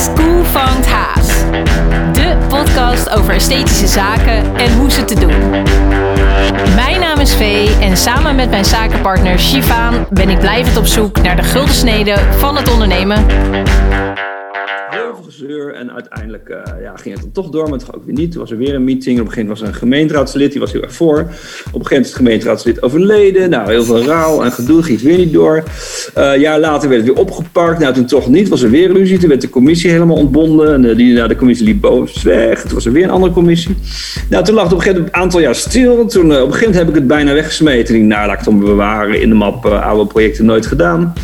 School vangt haas. De podcast over esthetische zaken en hoe ze te doen. Mijn naam is Vee en samen met mijn zakenpartner Shivaan ben ik blijvend op zoek naar de gulden snede van het ondernemen. En uiteindelijk eh, ja, ging het dan toch door, maar het ook weer niet. Toen was er weer een meeting. Op een gegeven was er een gemeenteraadslid, die was heel erg voor. Op een gegeven moment is het gemeenteraadslid overleden. Nou, heel veel raal en gedoe, ging het weer niet door. Uh, een jaar later werd het weer opgepakt. Nou, toen toch niet, was er weer ruzie. Toen werd de commissie helemaal ontbonden. En uh, die, nou, de commissie liep boos weg. Toen was er weer een andere commissie. Nou, toen lag het op een gegeven moment een aantal jaar stil. Toen, op een heb ik het bijna weggesmeten. Ik nou, laat ik dan bewaren in de map oude projecten nooit gedaan.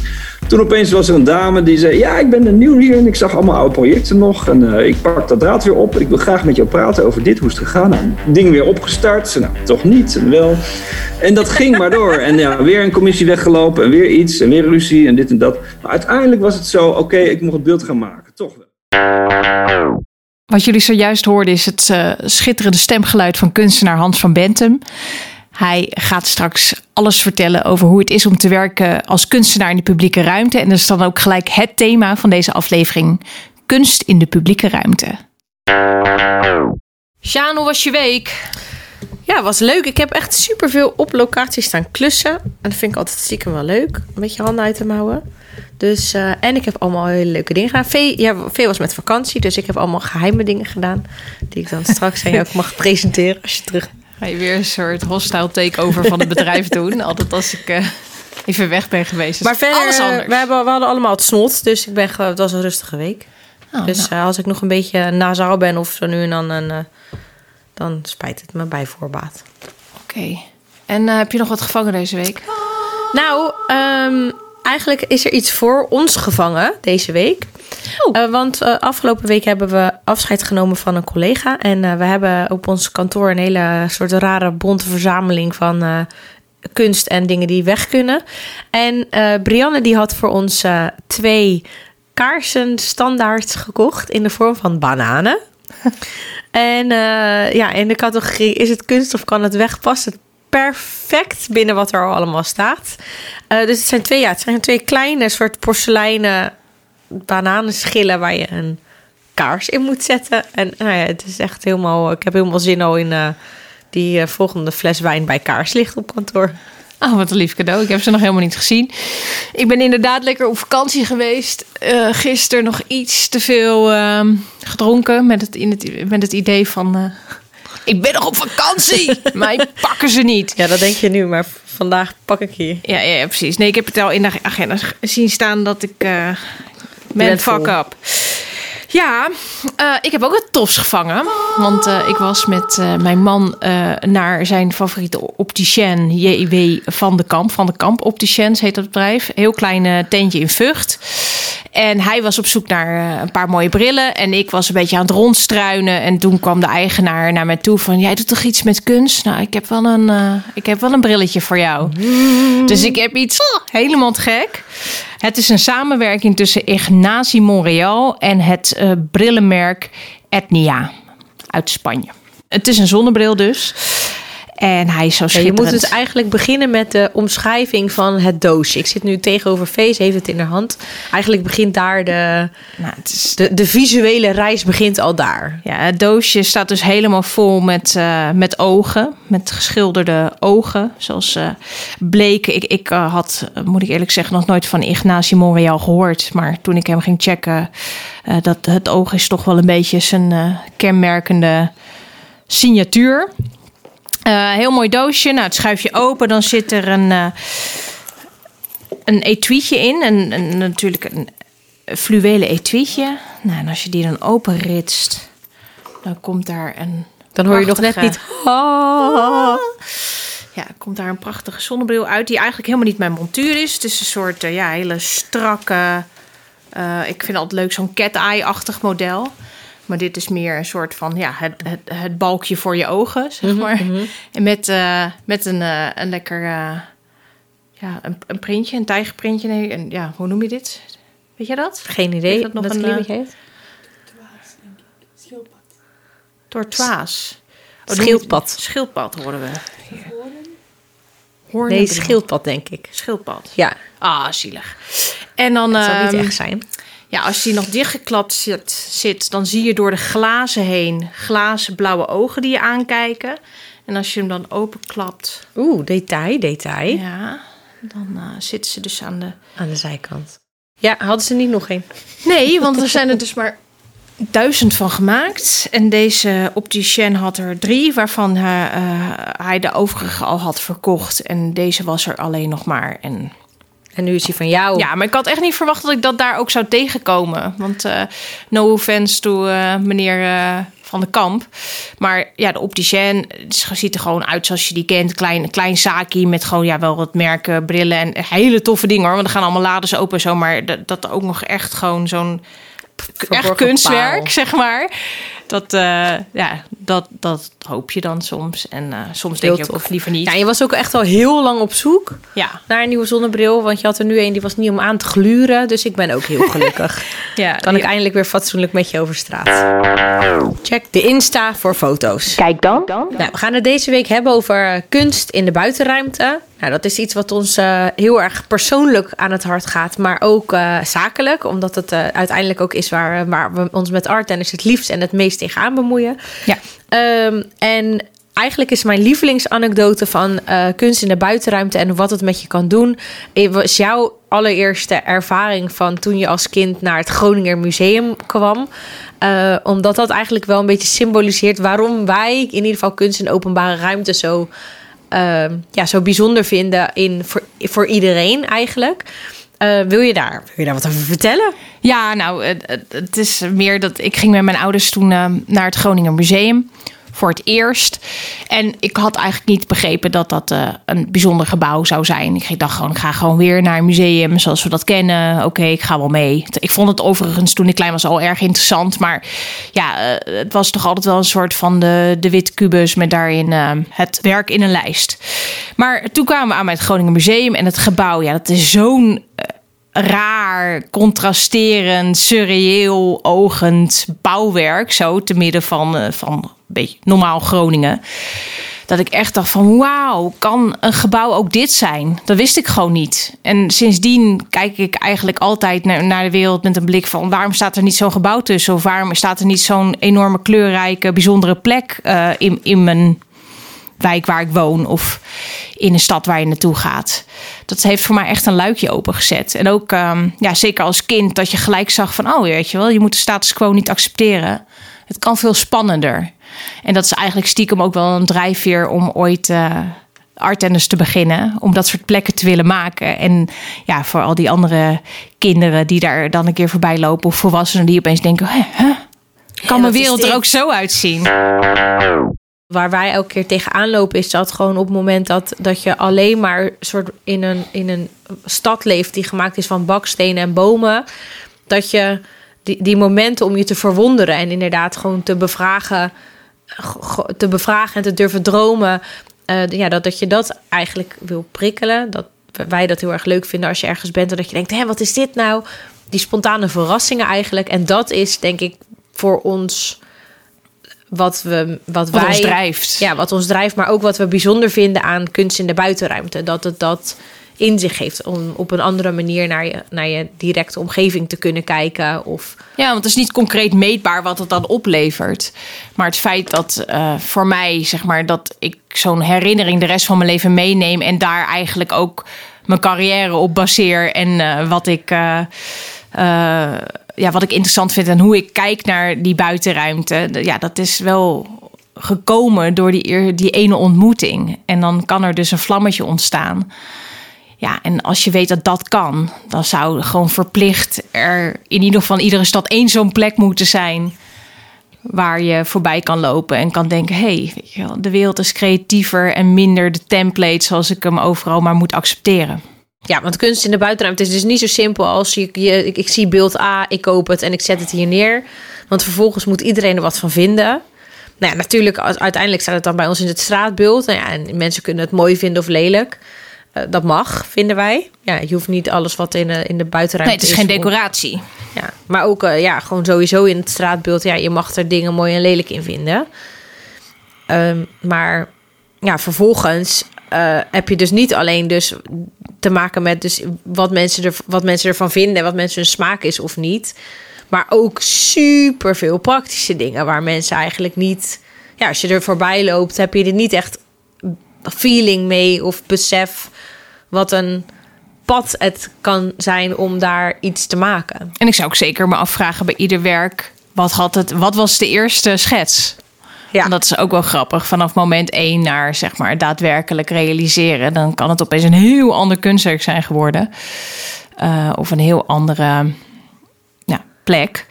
Toen opeens was er een dame die zei: Ja, ik ben nieuw hier en ik zag allemaal oude projecten nog. En uh, ik pak dat draad weer op. Ik wil graag met jou praten over dit, hoe is het gegaan. Nou, ding weer opgestart. Nou, toch niet. En wel. En dat ging maar door. En ja, weer een commissie weggelopen en weer iets en weer ruzie en dit en dat. Maar uiteindelijk was het zo: Oké, ik moet het beeld gaan maken. Toch wel. Wat jullie zojuist hoorden is het uh, schitterende stemgeluid van kunstenaar Hans van Bentum. Hij gaat straks alles vertellen over hoe het is om te werken als kunstenaar in de publieke ruimte. En dat is dan ook gelijk het thema van deze aflevering: kunst in de publieke ruimte. Sjaan, hoe was je week? Ja, was leuk. Ik heb echt superveel op locatie staan klussen. En dat vind ik altijd stiekem wel leuk. Een beetje handen uit te mouwen. Dus, uh, en ik heb allemaal hele leuke dingen gedaan. Vee, ja, Vee was met vakantie, dus ik heb allemaal geheime dingen gedaan. Die ik dan straks aan jou mag presenteren als je terug Ga je weer een soort hostile takeover van het bedrijf doen? Altijd als ik uh, even weg ben geweest. Maar verder, alles anders. We, hebben, we hadden allemaal het snot, dus ik ben, het was een rustige week. Oh, dus nou. uh, als ik nog een beetje nasaal ben of zo nu en dan, uh, dan spijt het me bij voorbaat. Oké. Okay. En heb je nog wat gevangen deze week? Nou, um, eigenlijk is er iets voor ons gevangen deze week. Oh. Uh, want uh, afgelopen week hebben we afscheid genomen van een collega. En uh, we hebben op ons kantoor een hele soort rare bonte verzameling van kunst en dingen die weg kunnen. En Brianne die had voor ons twee kaarsen standaard gekocht in de vorm van bananen. en ja, in de categorie is het kunst of kan het weg? Past het perfect binnen wat er allemaal staat. Dus het zijn twee, ja, het zijn twee kleine soort porseleinen bananenschillen waar je een kaars in moet zetten. En nou ja, het is echt helemaal. Ik heb helemaal zin al in uh, die uh, volgende fles wijn bij kaarslicht op kantoor. Oh, wat een lief cadeau. Ik heb ze nog helemaal niet gezien. Ik ben inderdaad lekker op vakantie geweest. Uh, gisteren nog iets te veel uh, gedronken. Met het, in het, met het idee van. Ik ben nog op vakantie. Mij pakken ze niet. Ja, dat denk je nu, maar vandaag pak ik hier. Ja, ja, ja precies. Nee, ik heb het al in de agenda zien staan dat ik Man, fuck up. Ja, uh, ik heb ook wat tofs gevangen. Want uh, ik was met uh, mijn man naar zijn favoriete opticien, JW van de Kamp. Van de Kamp Opticiens heet dat bedrijf. Heel klein tentje in Vught. En hij was op zoek naar een paar mooie brillen. En ik was een beetje aan het rondstruinen. En toen kwam de eigenaar naar mij toe van... Jij doet toch iets met kunst? Nou, ik heb wel een, ik heb wel een brilletje voor jou. Dus ik heb iets oh, helemaal gek. Het is een samenwerking tussen Ignacy Montreal en het brillenmerk Etnia uit Spanje. Het is een zonnebril dus. En hij is zo schitterend. Ja, je moet dus eigenlijk beginnen met de omschrijving van het doosje. Ik zit nu tegenover Face, heeft het in de hand. Eigenlijk begint daar de, nou, het is... de, de visuele reis begint al daar. Ja, het doosje staat dus helemaal vol met, uh, met ogen. Met geschilderde ogen. Zoals uh, bleken. Ik, ik uh, had, moet ik eerlijk zeggen, nog nooit van Ignacy Montreal gehoord. Maar toen ik hem ging checken, dat het oog is toch wel een beetje zijn kenmerkende signatuur. Uh, heel mooi doosje. Nou, het schuif je open. Dan zit er een, uh, een etuietje in. En, en natuurlijk een fluwelen etuietje. Nou, en als je die dan openritst, dan komt daar een. Dan hoor je nog net niet. Ja, komt daar een prachtige zonnebril uit. Die eigenlijk helemaal niet mijn montuur is. Het is een soort uh, ja, hele strakke. ik vind het altijd leuk, zo'n cat-eye-achtig model. Maar dit is meer een soort van ja, het, het, het balkje voor je ogen, zeg mhm, maar. Mm -hmm. En met, uh, met een, uh, een lekker uh, ja, een, een printje, een tijgerprintje. Nee, en, ja, hoe noem je dit? Weet je dat? Geen idee. dat nog dat een heet? Schildpad. Tortoise. Oh, schildpad. Schildpad horen we. Hier. Hoornen nee, schildpad denk ik. Schildpad. Ja. Ah, zielig. En dan... Dat zou niet echt zijn. Ja, als die nog dichtgeklapt zit, zit, dan zie je door de glazen heen glazen blauwe ogen die je aankijken. En als je hem dan openklapt, Oeh, detail, detail. ja, dan uh, zitten ze dus aan de. Aan de zijkant. Ja, hadden ze niet nog één? Nee, want er zijn er dus maar duizend van gemaakt. En deze opticien had er drie, waarvan hij, uh, hij de overige al had verkocht. En deze was er alleen nog maar. En En nu is hij van jou. Ja, maar ik had echt niet verwacht dat ik dat daar ook zou tegenkomen. Want uh, no offense to uh, meneer uh, Van de Kamp. Maar ja, de opticien ziet er gewoon uit zoals je die kent. Klein, klein zaakje met gewoon ja, wel wat merken, brillen en hele toffe dingen hoor. Want er gaan allemaal laders open zo. Maar dat, dat ook nog echt gewoon zo'n echt kunstwerk, paal. zeg maar. Dat, uh, ja, dat, dat hoop je dan soms. En uh, soms denk je ook of liever niet. Ja, je was ook echt al heel lang op zoek ja. naar een nieuwe zonnebril. Want je had er nu een die was niet om aan te gluren. Dus ik ben ook heel gelukkig. ja, kan ja. ik eindelijk weer fatsoenlijk met je over straat. Check de Insta voor foto's. Kijk dan. Nou, we gaan het deze week hebben over kunst in de buitenruimte. Nou, dat is iets wat ons uh, heel erg persoonlijk aan het hart gaat, maar ook uh, zakelijk. Omdat het uh, uiteindelijk ook is waar, waar we ons met art en het liefst en het meest tegenaan bemoeien. Ja. Um, en eigenlijk is mijn lievelingsanekdote van uh, kunst in de buitenruimte en wat het met je kan doen. was jouw allereerste ervaring van toen je als kind naar het Groninger Museum kwam. Uh, omdat dat eigenlijk wel een beetje symboliseert waarom wij in ieder geval kunst in openbare ruimte zo, uh, ja, zo bijzonder vinden in, voor, voor iedereen eigenlijk. Uh, wil, je daar, wil je daar wat over vertellen? Ja, nou, het, het is meer dat ik ging met mijn ouders toen uh, naar het Groninger Museum voor het eerst. En ik had eigenlijk niet begrepen dat dat uh, een bijzonder gebouw zou zijn. Ik dacht gewoon, ik ga gewoon weer naar een museum zoals we dat kennen. Oké, ik ga wel mee. Ik vond het overigens toen ik klein was al erg interessant. Maar ja, het was toch altijd wel een soort van de, de witte kubus met daarin het werk in een lijst. Maar toen kwamen we aan bij het Groningen Museum en het gebouw. Ja, dat is zo'n raar, contrasterend, surreëel, ogend bouwwerk. Zo te midden van, uh, van een beetje normaal Groningen. Dat ik echt dacht van wauw, kan een gebouw ook dit zijn? Dat wist ik gewoon niet. En sindsdien kijk ik eigenlijk altijd naar, naar de wereld met een blik van... waarom staat er niet zo'n gebouw tussen? Of waarom staat er niet zo'n enorme kleurrijke, bijzondere plek uh, in, in mijn wijk waar ik woon of in een stad waar je naartoe gaat. Dat heeft voor mij echt een luikje opengezet. En ook, um, ja, zeker als kind, dat je gelijk zag van, oh, weet je wel, je moet de status quo niet accepteren. Het kan veel spannender. En dat is eigenlijk stiekem ook wel een drijfveer om ooit uh, artenders te beginnen. Om dat soort plekken te willen maken. En ja, voor al die andere kinderen die daar dan een keer voorbij lopen. Of volwassenen die opeens denken, hè, huh? kan mijn wereld er ook zo uitzien? Waar wij elke keer tegenaan lopen, is dat gewoon op het moment dat, dat je alleen maar soort in een, in een stad leeft die gemaakt is van bakstenen en bomen. Dat je die, die momenten om je te verwonderen en inderdaad gewoon te bevragen, te bevragen en te durven dromen. Uh, ja, dat, dat je dat eigenlijk wil prikkelen. Dat wij dat heel erg leuk vinden als je ergens bent en dat je denkt: hé, wat is dit nou? Die spontane verrassingen eigenlijk. En dat is denk ik voor ons wat, we, wat, wat wij, ons drijft. Ja, wat ons drijft, maar ook wat we bijzonder vinden aan kunst in de buitenruimte. Dat het dat in zich heeft om op een andere manier naar je, naar je directe omgeving te kunnen kijken. Of... Ja, want het is niet concreet meetbaar wat het dan oplevert. Maar het feit dat uh, voor mij, zeg maar, dat ik zo'n herinnering de rest van mijn leven meeneem en daar eigenlijk ook mijn carrière op baseer en uh, wat ik. Uh, ja, wat ik interessant vind en hoe ik kijk naar die buitenruimte. Ja, dat is wel gekomen door die, die ene ontmoeting. En dan kan er dus een vlammetje ontstaan. Ja, en als je weet dat dat kan, dan zou gewoon verplicht er in ieder geval in iedere stad één zo'n plek moeten zijn. Waar je voorbij kan lopen en kan denken: hé, hey, de wereld is creatiever en minder de template zoals ik hem overal maar moet accepteren. Ja, want kunst in de buitenruimte is dus niet zo simpel als je, je ik, ik, zie beeld A, ik koop het en ik zet het hier neer. Want vervolgens moet iedereen er wat van vinden. Nou ja, natuurlijk, als, uiteindelijk staat het dan bij ons in het straatbeeld. Nou ja, en mensen kunnen het mooi vinden of lelijk. Uh, dat mag, vinden wij. Ja, je hoeft niet alles wat in, uh, in de buitenruimte Nee, het is, geen decoratie. Om, ja, maar ook uh, ja, gewoon sowieso in het straatbeeld. Ja, je mag er dingen mooi en lelijk in vinden. Um, maar ja, vervolgens eh, heb je dus niet alleen dus te maken met dus wat, mensen er, wat mensen ervan vinden... wat mensen hun smaak is of niet... maar ook super veel praktische dingen... waar mensen eigenlijk niet... Ja, als je er voorbij loopt, heb je er niet echt feeling mee... of besef wat een pad het kan zijn om daar iets te maken. En ik zou ook zeker me afvragen bij ieder werk... wat, had het, wat was de eerste schets? Ja. En dat is ook wel grappig. Vanaf moment één naar zeg maar daadwerkelijk realiseren, dan kan het opeens een heel ander kunstwerk zijn geworden. Uh, of een heel andere ja, plek.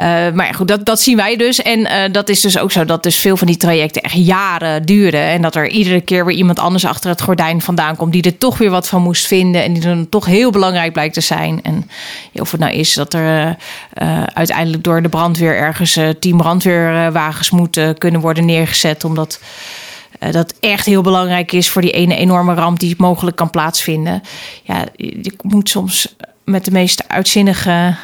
Uh, maar ja, goed, dat, dat zien wij dus. En uh, dat is dus ook zo dat dus veel van die trajecten echt jaren duren. En dat er iedere keer weer iemand anders achter het gordijn vandaan komt... die er toch weer wat van moest vinden. En die dan toch heel belangrijk blijkt te zijn. En of het nou is dat er uh, uiteindelijk door de brandweer... ergens tien brandweerwagens moeten kunnen worden neergezet... omdat dat echt heel belangrijk is voor die ene enorme ramp... die mogelijk kan plaatsvinden. Ja, je moet soms met de meest uitzinnige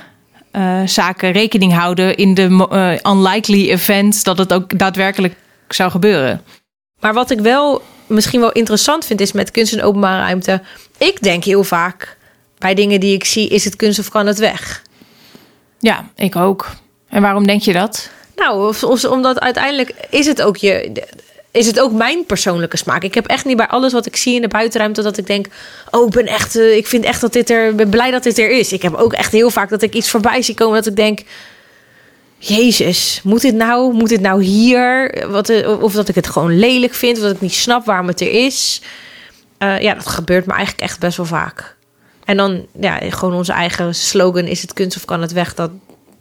uh, zaken rekening houden in de uh, unlikely event dat het ook daadwerkelijk zou gebeuren. Maar wat ik wel misschien wel interessant vind is met kunst en openbare ruimte. Ik denk heel vaak bij dingen die ik zie, is het kunst of kan het weg? Ja, ik ook. En waarom denk je dat? Nou, omdat uiteindelijk is het ook je is het ook mijn persoonlijke smaak. Ik heb echt niet bij alles wat ik zie in de buitenruimte dat ik denk: oh, ik ben echt, uh, ik vind echt dat dit er, ben blij dat dit er is. Ik heb ook echt heel vaak dat ik iets voorbij zie komen dat ik denk: Jezus, moet dit nou, moet dit nou hier? Wat, uh, of dat ik het gewoon lelijk vind, of dat ik niet snap waarom het er is. Uh, ja, dat gebeurt me eigenlijk echt best wel vaak. En dan, ja, gewoon onze eigen slogan: is het kunst of kan het weg? Dat,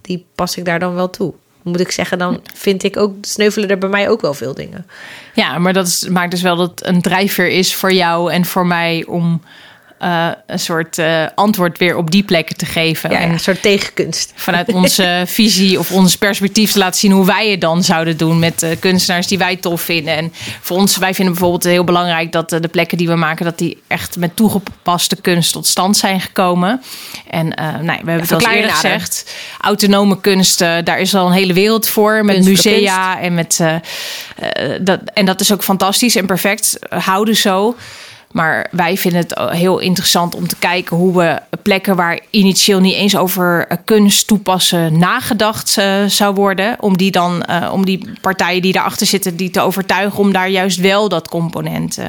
die pas ik daar dan wel toe moet ik zeggen, dan vind ik ook sneuvelen er bij mij ook wel veel dingen. Ja, maar dat maakt dus wel dat het een drijfveer is voor jou en voor mij om uh, een soort uh, antwoord weer op die plekken te geven. Ja, en een soort tegenkunst. Vanuit onze visie of ons perspectief te laten zien hoe wij het dan zouden doen met uh, kunstenaars die wij tof vinden. En voor ons, wij vinden bijvoorbeeld heel belangrijk dat de plekken die we maken, dat die echt met toegepaste kunst tot stand zijn gekomen. En nou, we hebben ja, het al eerder gezegd, autonome kunst, daar is al een hele wereld voor. Met musea en met dat. En dat is ook fantastisch en perfect. Houden zo. Maar wij vinden het heel interessant om te kijken hoe we plekken waar initieel niet eens over eh, kunst toepassen nagedacht uh, zou worden. Om die dan, uh, om die partijen die daarachter zitten, die te overtuigen om daar juist wel dat component uh,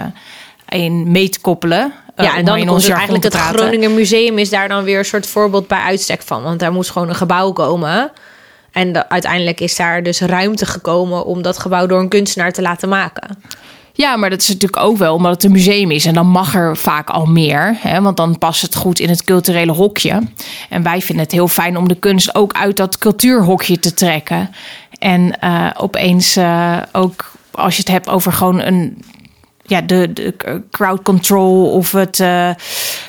in mee te koppelen. Ja, en dan in ons eigenlijk het Groningen Museum is daar dan weer een soort voorbeeld bij uitstek van. Want daar moest gewoon een gebouw komen. En de, uiteindelijk is daar dus ruimte gekomen om dat gebouw door een kunstenaar te laten maken. Ja, maar dat is natuurlijk ook wel omdat het een museum is. En dan mag er vaak al meer. Hè, want dan past het goed in het culturele hokje. En wij vinden het heel fijn om de kunst ook uit dat cultuurhokje te trekken. En uh, opeens uh, ook als je het hebt over gewoon een ja, de, de crowd control of het uh,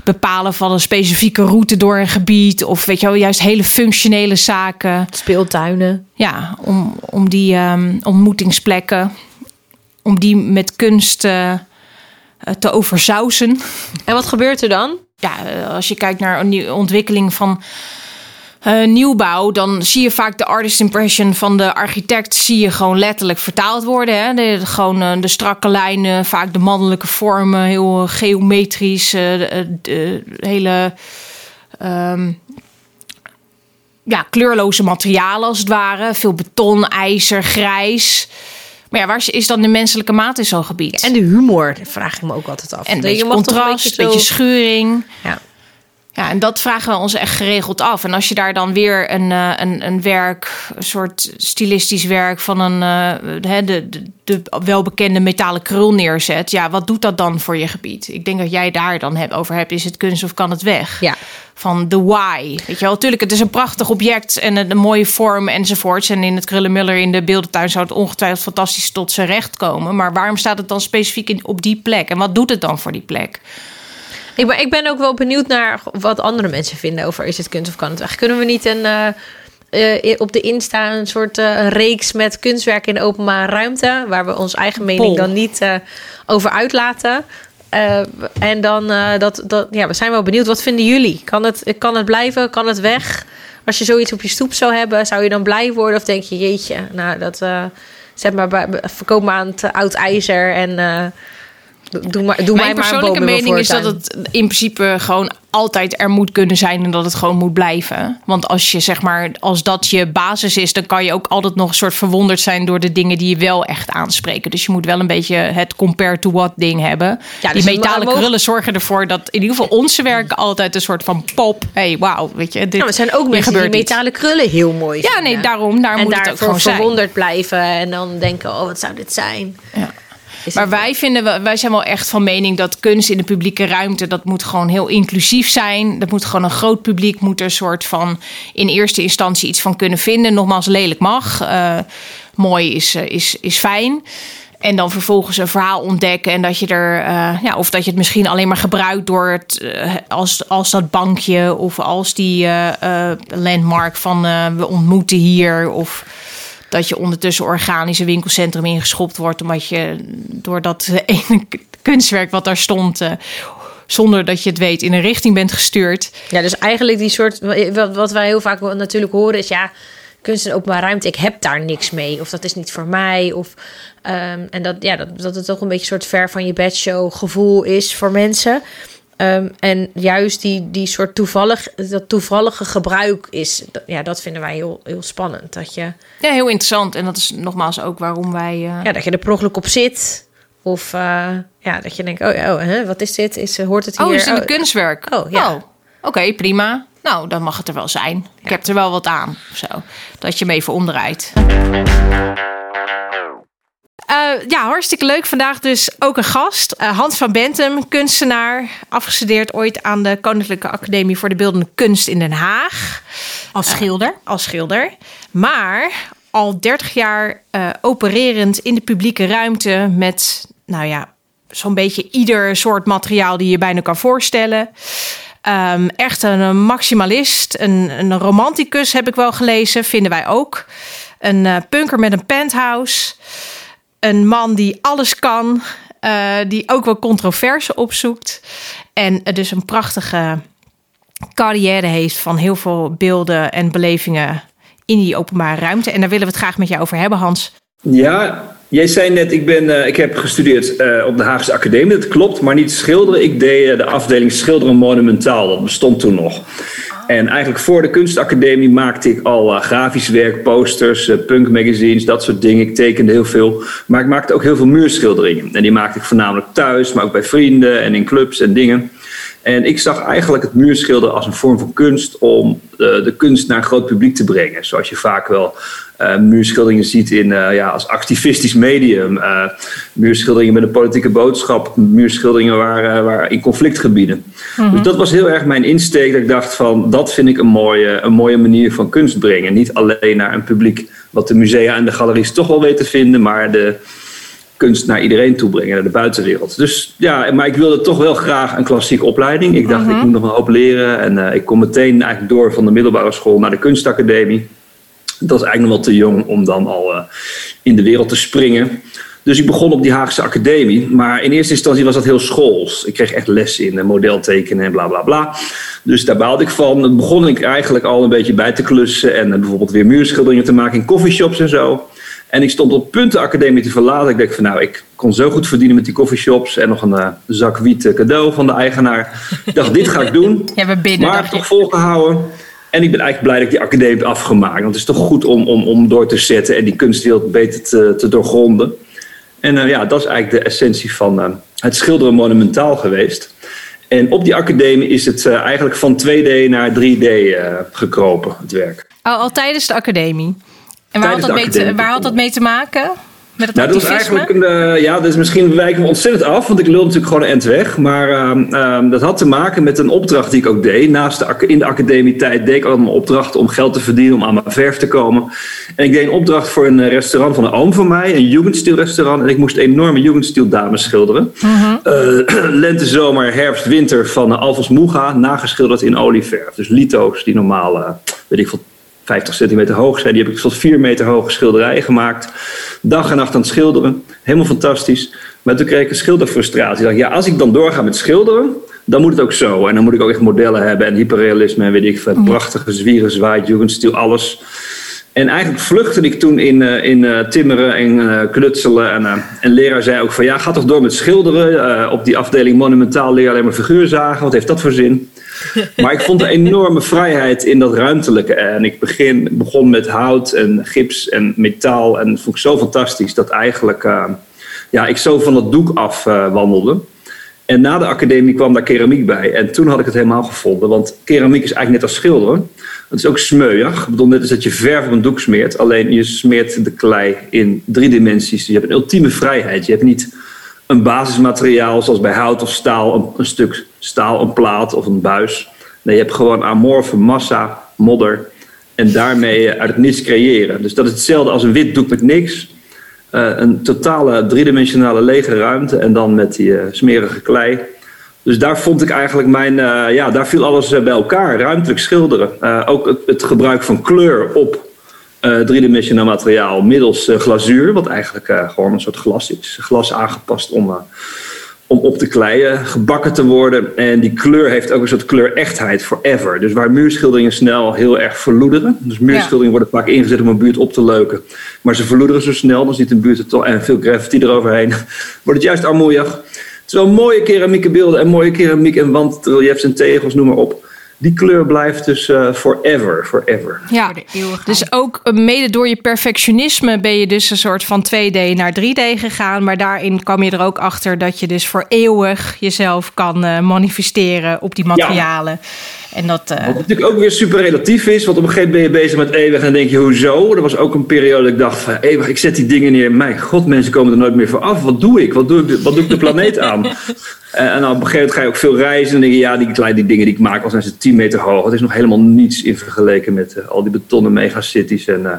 bepalen van een specifieke route door een gebied. Of weet je wel, juist hele functionele zaken. Speeltuinen. Ja, om, om die um, ontmoetingsplekken om die met kunst uh, te overzausen. En wat gebeurt er dan? Ja, eh, als je kijkt naar een ontwikkeling van uh, nieuwbouw, dan zie je vaak de artist impression van de architect zie je gewoon letterlijk vertaald worden. Hè? De, gewoon uh, de strakke lijnen, vaak de mannelijke vormen, heel geometrisch, de, de, hele um, ja, kleurloze materialen als het ware. Veel beton, ijzer, grijs. Maar ja, waar is dan de menselijke maat in zo'n gebied? En de humor, vraag ik me ook altijd af. En een beetje contrast, een beetje, schuring. Ja. Ja, en dat vragen we ons echt geregeld af. En als je daar dan weer een, uh, een, een werk, een soort stilistisch werk van een uh, de, de, de welbekende metalen krul neerzet, ja, wat doet dat dan voor je gebied? Ik denk dat jij daar dan heb, over hebt: is het kunst of kan het weg? Ja. Van de why. Weet je wel, natuurlijk, het is een prachtig object en een, een mooie vorm enzovoorts. En in het Krullenmuller in de beeldentuin zou het ongetwijfeld fantastisch tot zijn recht komen. Maar waarom staat het dan specifiek in, op die plek? En wat doet het dan voor die plek? Ik ben, ik ben ook wel benieuwd naar wat andere mensen vinden over is het kunst of kan het weg. Kunnen we niet een, uh, uh, op de Insta een soort uh, reeks met kunstwerk in de openbare ruimte, waar we onze eigen mening Pol. dan niet over uitlaten? en dan dat, dat, ja, we zijn wel benieuwd. Wat vinden jullie? Kan het, kan het blijven? Kan het weg? Als je zoiets op je stoep zou hebben, zou je dan blij worden? Of denk je, jeetje, nou dat zet maar bij, verkoop maar aan het oud ijzer en Doe maar, doe Mijn mij maar een persoonlijke mening is dat het in principe gewoon altijd er moet kunnen zijn en dat het gewoon moet blijven. Want als je zeg maar, als dat je basis is, dan kan je ook altijd nog een soort verwonderd zijn door de dingen die je wel echt aanspreken. Dus je moet wel een beetje het compare to what ding hebben. Ja, die dus metalen mogen- krullen zorgen ervoor dat in ieder geval onze werken altijd een soort van pop. hey, wauw, weet je. Dit, Nou, er zijn ook mensen die metalen krullen heel mooi Ja, vinden. nee, daarom. Daar en moet het ook gewoon zijn. verwonderd blijven en dan denken, oh, wat zou dit zijn? Ja. Maar wij vinden, wij zijn wel echt van mening dat kunst in de publieke ruimte, dat moet gewoon heel inclusief zijn. Dat moet gewoon een groot publiek moet er een soort van in eerste instantie iets van kunnen vinden. Nogmaals, lelijk mag. Eh, mooi is, eh, is, is fijn. En dan vervolgens een verhaal ontdekken. En dat je er, eh, ja, of dat je het misschien alleen maar gebruikt door het als, als dat bankje of als die landmark van we ontmoeten hier. Of dat je ondertussen organisch een winkelcentrum ingeschopt wordt. Omdat je door dat ene kunstwerk wat daar stond. eh, zonder dat je het weet, in een richting bent gestuurd. Ja, dus eigenlijk die soort, wat, wij heel vaak natuurlijk horen is, ja, kunst en openbaar ruimte, ik heb daar niks mee. Of dat is niet voor mij. Of, ehm, en dat, ja, dat, dat het toch een beetje een soort ver van je bedshow gevoel is voor mensen. Ehm, en juist die, die soort toevallig, dat toevallige gebruik is, dat- ja, dat vinden wij heel, heel spannend. Dat je, Ja, heel interessant. En dat is nogmaals ook waarom wij. eh, ja, dat je er per ongeluk op zit. Of uh, ja, dat je denkt, oh, oh hè, wat is dit? Is, uh, hoort het hier? Oh, is het een kunstwerk? Oh, ja. Oh, Oké, prima. Nou, dan mag het er wel zijn. Ik heb er wel wat aan. Of zo. Dat je me even omdraait. Uh, ja, hartstikke leuk. Vandaag dus ook een gast. Uh, Hans van Bentum, kunstenaar. Afgestudeerd ooit aan de Koninklijke Academie voor de Beeldende Kunst in Den Haag. Als schilder. Uh, als schilder. Maar al 30 jaar opererend in de publieke ruimte met, nou ja, zo'n beetje ieder soort materiaal die je bijna kan voorstellen. Um, echt een maximalist, een, een romanticus heb ik wel gelezen, vinden wij ook. Een punker met een penthouse. Een man die alles kan, uh, die ook wel controverse opzoekt. En dus een prachtige carrière heeft van heel veel beelden en belevingen in die openbare ruimte. En daar willen we het graag met jou over hebben, Hans. Ja, jij zei net, ik, ben, uh, ik heb gestudeerd uh, op de Haagse Academie. Dat klopt, maar niet schilderen. Ik deed de afdeling schilderen monumentaal. Dat bestond toen nog. En eigenlijk voor de kunstacademie maakte ik al grafisch werk, posters, punkmagazines, dat soort dingen. Ik tekende heel veel. Maar ik maakte ook heel veel muurschilderingen. En die maakte ik voornamelijk thuis, maar ook bij vrienden en in clubs en dingen. En ik zag eigenlijk het muurschilderen als een vorm van kunst om de, de kunst naar een groot publiek te brengen. Zoals je vaak wel uh, muurschilderingen ziet in, uh, ja, als activistisch medium. Uh, muurschilderingen met een politieke boodschap. Muurschilderingen waar, waar in conflictgebieden. Mm -hmm. Dus dat was heel erg mijn insteek. Dat ik dacht van, dat vind ik een mooie, een mooie manier van kunst brengen. Niet alleen naar een publiek wat de musea en de galeries toch wel weten te vinden. Maar de kunst naar iedereen toe brengen, naar de buitenwereld. Dus ja, maar ik wilde toch wel graag een klassieke opleiding. Ik dacht, ik moet nog een hoop leren. En uh, ik kom meteen eigenlijk door van de middelbare school naar de kunstacademie. Dat is eigenlijk nog wel te jong om dan al uh, in de wereld te springen. Dus ik begon op die Haagse Academie. Maar in eerste instantie was dat heel schools. Ik kreeg echt les in eh, modeltekenen en bla bla bla. Dus daar baalde ik van. Dan begon ik eigenlijk al een beetje bij te klussen. En bijvoorbeeld weer muurschilderingen te maken in coffeeshops en zo. En ik stond op punt de academie te verlaten. Ik dacht van nou, ik kon zo goed verdienen met die coffeeshops. En nog een uh, zak wiet cadeau van de eigenaar. Ik dacht, dit ga ik doen. Ja, we binnen, maar toch volgehouden. En ik ben eigenlijk blij dat ik die academie heb afgemaakt. Want het is toch goed om, om, om door te zetten en die kunstwereld beter te, te doorgronden. En uh, ja, dat is eigenlijk de essentie van uh, het schilderen monumentaal geweest. En op die academie is het eigenlijk van 2D naar 3D gekropen, het werk. Oh, al tijdens de academie. En waar had, dat mee te, waar had dat mee te maken? Met het nou, dat is eigenlijk een, uh, ja, dat is misschien wijken we ontzettend af, want ik lul natuurlijk gewoon een end weg. Maar uh, uh, dat had te maken met een opdracht die ik ook deed. Naast de, in de academietijd deed ik allemaal opdrachten om geld te verdienen, om aan mijn verf te komen. En ik deed een opdracht voor een restaurant van een oom van mij, een Jugendstil restaurant. En ik moest enorme Jugendstil dames schilderen. -huh. lente, zomer, herfst, winter van Alfons Muga, nageschilderd in olieverf. Dus lito's die normaal, weet ik veel, 50 centimeter hoog zijn. Die heb ik tot 4 meter hoge schilderijen gemaakt. Dag en nacht aan het schilderen. Helemaal fantastisch. Maar toen kreeg ik een schilderfrustratie. Ik dacht, ja, als ik dan doorga met schilderen, dan moet het ook zo. En dan moet ik ook echt modellen hebben en hyperrealisme en weet ik veel. Prachtige zwieren, zwaait, jugendstil, alles. En eigenlijk vluchtte ik toen in, in timmeren en knutselen. En, en leraar zei ook van ja, ga toch door met schilderen. op die afdeling monumentaal leer alleen maar figuur zagen. Wat heeft dat voor zin? Maar ik vond een enorme vrijheid in dat ruimtelijke. En ik begin, begon met hout en gips en metaal. En dat vond ik zo fantastisch dat eigenlijk ja, ik zo van het doek af wandelde. En na de academie kwam daar keramiek bij. En toen had ik het helemaal gevonden. Want keramiek is eigenlijk net als schilderen. Het is ook smeuig. Ik bedoel, net dat je verf op een doek smeert. Alleen je smeert de klei in drie dimensies. je hebt een ultieme vrijheid. Je hebt niet een basismateriaal zoals bij hout of staal. Een, een stuk staal, een plaat of een buis. Nee, je hebt gewoon amorfe massa, modder. En daarmee uit het niets creëren. Dus dat is hetzelfde als een wit doek met niks. Eh, een totale driedimensionale lege ruimte en dan met die eh, smerige klei. Dus daar vond ik eigenlijk mijn, eh, ja, daar viel alles bij elkaar. Ruimtelijk schilderen. ook het, het, gebruik van kleur op driedimensionaal materiaal middels glazuur, wat eigenlijk gewoon een soort glas is. Glas aangepast om om op te kleien, gebakken te worden. En die kleur heeft ook een soort kleurechtheid forever. Dus waar muurschilderingen snel heel erg verloederen. Dus muurschilderingen worden vaak ingezet om een buurt op te leuken. Maar ze verloederen zo snel, dan ziet een buurt er toch en veel graffiti eroverheen. wordt het juist armoeig. Terwijl mooie keramieke beelden en mooie keramiek en wandreliefs en tegels, noem maar op die kleur blijft dus uh, forever, forever. Ja, dus ook eh, mede door je perfectionisme ben je dus een soort van 2D naar 3D gegaan. Maar daarin kwam je er ook achter dat je dus voor eeuwig jezelf kan uh, manifesteren op die materialen. Ja. En dat, uh... Wat natuurlijk ook weer super relatief is, want op een gegeven moment ben je bezig met eeuwig en dan denk je, hoezo? Er was ook een periode dat ik dacht, van, eeuwig, ik zet die dingen neer. Mijn god, mensen komen er nooit meer voor af. Wat doe ik? Wat doe ik, wat doe ik de planeet aan? en, en dan op een gegeven moment ga je ook veel reizen en denk je, ja, die kleine dingen die ik maak, al zijn ze 10 meter hoog. Het is nog helemaal niets in vergeleken met uh, al die betonnen megacities. En, uh,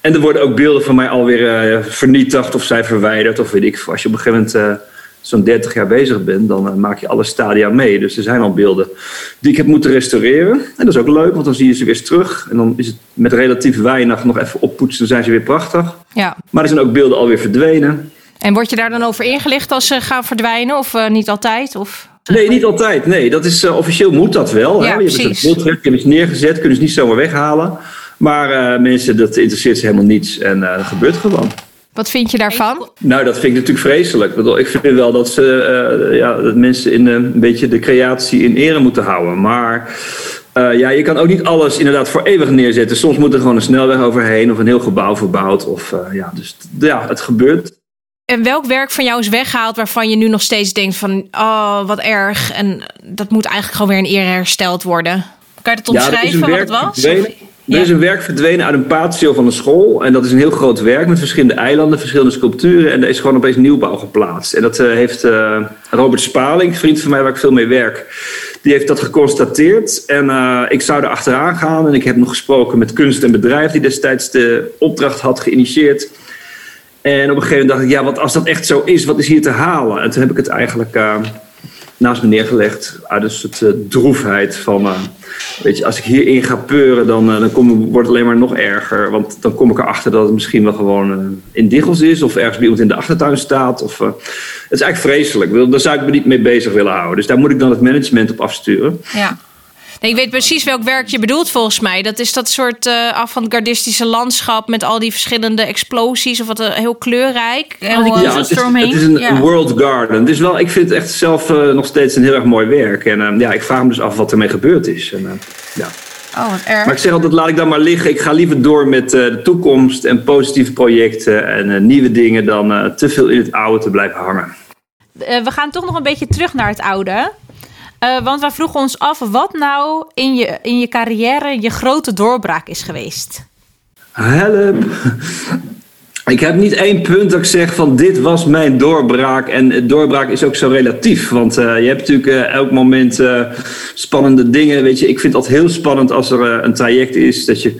en er worden ook beelden van mij alweer vernietigd of zijn verwijderd. Of weet ik, als je op een gegeven moment zo'n 30 jaar bezig bent, dan uh, maak je alle stadia mee. Dus er zijn al beelden die ik heb moeten restaureren. En dat is ook leuk, want dan zie je ze weer terug. En dan is het met relatief weinig nog even oppoetsen, dan zijn ze weer prachtig. Ja. Maar er zijn ook beelden alweer verdwenen. En word je daar dan over ingelicht als ze gaan verdwijnen? Of uh, niet altijd? Of... Nee, niet altijd. Nee, dat is, uh, officieel moet dat wel. Ja, hè? Je hebt het beeld je hebt neergezet, kunnen ze niet zomaar weghalen. Maar mensen, dat interesseert ze helemaal niets. En dat gebeurt gewoon. Wat vind je daarvan? Nou, dat vind ik natuurlijk vreselijk. Ik vind wel dat, ze, uh, ja, dat mensen in, uh, een beetje de creatie in ere moeten houden. Maar uh, ja, je kan ook niet alles inderdaad voor eeuwig neerzetten. Soms moet er gewoon een snelweg overheen of een heel gebouw verbouwd. Of, ja, dus ja, het gebeurt. En welk werk van jou is weggehaald waarvan je nu nog steeds denkt van... oh, wat erg. En dat moet eigenlijk gewoon weer in ere hersteld worden. Kan je het omschrijven ja, wat het was? Er is een werk verdwenen uit een patio van een school. En dat is een heel groot werk met verschillende eilanden, verschillende sculpturen. En er is gewoon opeens nieuwbouw geplaatst. En dat uh, heeft uh, Robert Spaling, vriend van mij waar ik veel mee werk, die heeft dat geconstateerd. En uh, ik zou er achteraan gaan. En ik heb nog gesproken met kunst en bedrijf die destijds de opdracht had geïnitieerd. En op een gegeven moment dacht ik, ja, wat als dat echt zo is, wat is hier te halen? En toen heb ik het eigenlijk naast me neergelegd. Uit een soort droefheid van Weet je, als ik hierin ga peuren, dan, kom, wordt het alleen maar nog erger. Want dan kom ik erachter dat het misschien wel gewoon uh, in diggels is. Of ergens bij iemand in de achtertuin staat. Of, uh, het is eigenlijk vreselijk. Daar zou ik me niet mee bezig willen houden. Dus daar moet ik dan het management op afsturen. Ja. Nee, ik weet precies welk werk je bedoelt volgens mij. Dat is dat soort uh, avant-gardistische landschap met al die verschillende explosies of wat uh, heel kleurrijk. Ja, ja het, is, het is een, world garden. Het is wel, ik vind het echt zelf uh, nog steeds een heel erg mooi werk. En ja, ik vraag me dus af wat ermee gebeurd is. En, ja. Oh, wat erg. Maar ik zeg altijd, laat ik dan maar liggen. Ik ga liever door met de toekomst en positieve projecten en nieuwe dingen dan te veel in het oude te blijven hangen. we gaan toch nog een beetje terug naar het oude. Uh, want wij vroegen ons af wat nou in je, in je carrière je grote doorbraak is geweest. Help! Ik heb niet één punt dat ik zeg van dit was mijn doorbraak. En doorbraak is ook zo relatief. Want uh, je hebt natuurlijk uh, elk moment spannende dingen. Weet je, ik vind altijd heel spannend als er een traject is. Dat je,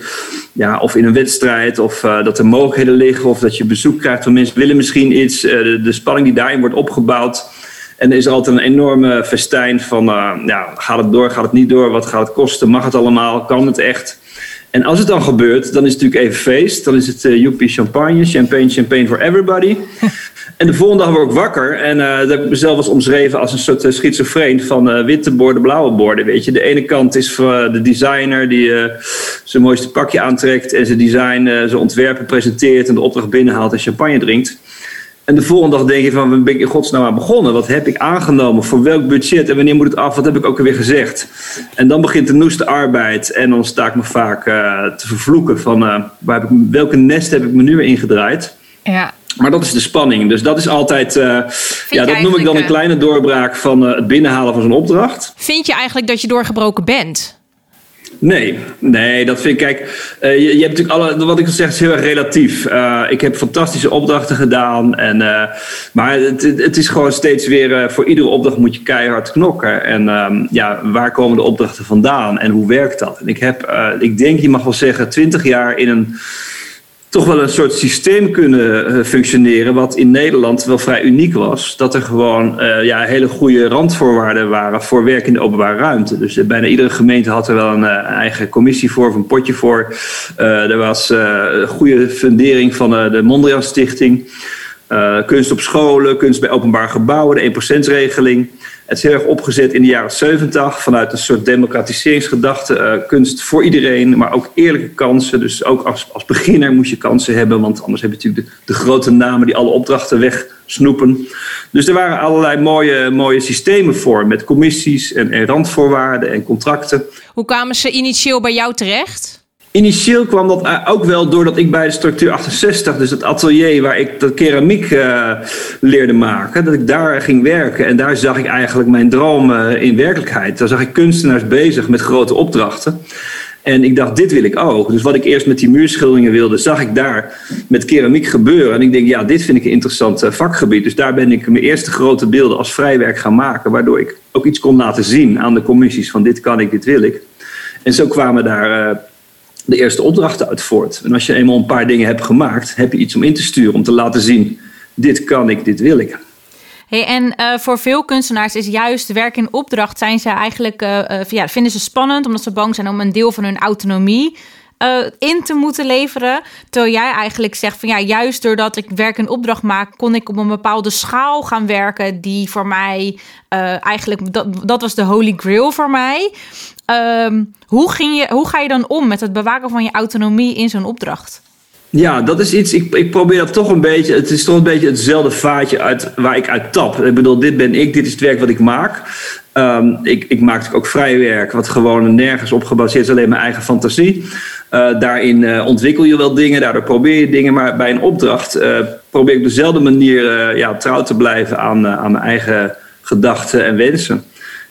ja, of in een wedstrijd, of dat er mogelijkheden liggen. Of dat je bezoek krijgt van mensen willen misschien iets. De, spanning die daarin wordt opgebouwd. En er is altijd een enorme festijn van, uh, ja, gaat het door, gaat het niet door, wat gaat het kosten, mag het allemaal, kan het echt? En als het dan gebeurt, dan is het natuurlijk even feest. Dan is het uh, joepie champagne, champagne, champagne for everybody. En de volgende dag word ik wakker. En uh, dat heb ik mezelf als omschreven als een soort uh, schizofreen van uh, witte borden, blauwe borden. Weet je, de ene kant is de designer die zijn mooiste pakje aantrekt en zijn design, zijn ontwerpen presenteert en de opdracht binnenhaalt en champagne drinkt. En de volgende dag denk je van, waar ben ik in godsnaam aan begonnen? Wat heb ik aangenomen? Voor welk budget? En wanneer moet het af? Wat heb ik ook alweer gezegd? En dan begint de noeste arbeid. En dan sta ik me vaak te vervloeken van, waar heb ik, welke nest heb ik me nu weer ingedraaid? Ja. Maar dat is de spanning. Dus dat is altijd. Uh, ja, dat noem ik dan een kleine doorbraak van uh, het binnenhalen van zo'n opdracht. Vind je eigenlijk dat je doorgebroken bent? Nee, nee, dat vind ik. Kijk, uh, je, je, hebt natuurlijk alle. Wat ik al zeg is heel erg relatief. ik heb fantastische opdrachten gedaan. En, maar het, het, is gewoon steeds weer. voor iedere opdracht moet je keihard knokken. En ehm, ja, waar komen de opdrachten vandaan en hoe werkt dat? En ik heb, ik denk, je mag wel zeggen, twintig jaar in een toch wel een soort systeem kunnen uh, functioneren, wat in Nederland wel vrij uniek was. Dat er gewoon uh, ja, hele goede randvoorwaarden waren voor werk in de openbare ruimte. Dus uh, bijna iedere gemeente had er wel een eigen commissie voor of een potje voor. er was goede fundering van de Mondriaan Stichting. kunst op scholen, kunst bij openbare gebouwen, de 1%-regeling. Het is heel erg opgezet in de jaren 70 vanuit een soort democratiseringsgedachte. Uh, kunst voor iedereen, maar ook eerlijke kansen. Dus ook als, als beginner moet je kansen hebben, want anders heb je natuurlijk de, de grote namen die alle opdrachten wegsnoepen. Dus er waren allerlei mooie, mooie systemen voor met commissies en randvoorwaarden en contracten. Hoe kwamen ze initieel bij jou terecht? Initieel kwam dat eh, ook wel doordat ik bij de structuur 68, dus het atelier waar ik de keramiek uh, leerde maken, dat ik daar ging werken. En daar zag ik eigenlijk mijn droom uh, in werkelijkheid. Daar zag ik kunstenaars bezig met grote opdrachten. En ik dacht, dit wil ik ook. Dus wat ik eerst met die muurschilderingen wilde, zag ik daar met keramiek gebeuren. En ik denk, ja, dit vind ik een interessant vakgebied. Dus daar ben ik mijn eerste grote beelden als vrijwerk gaan maken. Waardoor ik ook iets kon laten zien aan de commissies van dit kan ik, dit wil ik. En zo kwamen daar de eerste opdrachten uit voort. En als je eenmaal een paar dingen hebt gemaakt, heb je iets om in te sturen, om te laten zien: dit kan ik, dit wil ik. Hey, en uh, voor veel kunstenaars is juist werk in opdracht zijn ze eigenlijk, uh, uh, ja, vinden ze spannend omdat ze bang zijn om een deel van hun autonomie in te moeten leveren. Terwijl jij eigenlijk zegt van ja, juist doordat ik werk in opdracht maak, kon ik op een bepaalde schaal gaan werken die voor mij eigenlijk, dat, dat was de holy grail voor mij. Um, hoe, ging je, hoe ga je dan om met het bewaken van je autonomie in zo'n opdracht? Ja, dat is iets. Ik, ik probeer dat toch een beetje. Het is toch een beetje hetzelfde vaatje uit waar ik uit tap. Ik bedoel, dit ben ik, dit is het werk wat ik maak. Um, ik, ik maak natuurlijk ook vrij werk, wat gewoon nergens op gebaseerd is, alleen mijn eigen fantasie. Uh, daarin uh, ontwikkel je wel dingen, daardoor probeer je dingen. Maar bij een opdracht uh, probeer ik op dezelfde manier ja, trouw te blijven aan, aan mijn eigen gedachten en wensen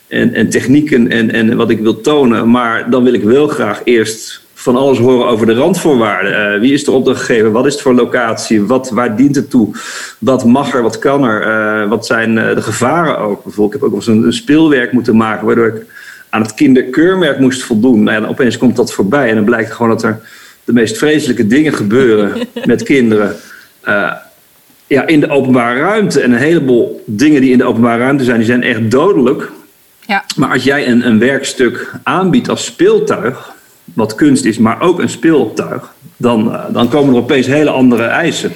en, en technieken en, en wat ik wil tonen. Maar dan wil ik wel graag eerst van alles horen over de randvoorwaarden. Uh, wie is de opdrachtgever? Wat is het voor locatie? Wat, waar dient het toe? Wat mag er? Wat kan er? Uh, wat zijn uh, de gevaren ook? Bijvoorbeeld, ik heb ook wel eens een, een, speelwerk moeten maken... waardoor ik aan het kinderkeurmerk moest voldoen. Nou, en opeens komt dat voorbij en dan blijkt gewoon dat er de meest vreselijke dingen gebeuren met kinderen... ja, in de openbare ruimte. En een heleboel dingen die in de openbare ruimte zijn, die zijn echt dodelijk. Ja. Maar als jij een, een werkstuk aanbiedt als speeltuig, wat kunst is, maar ook een speeltuig, dan, uh, dan komen er opeens hele andere eisen.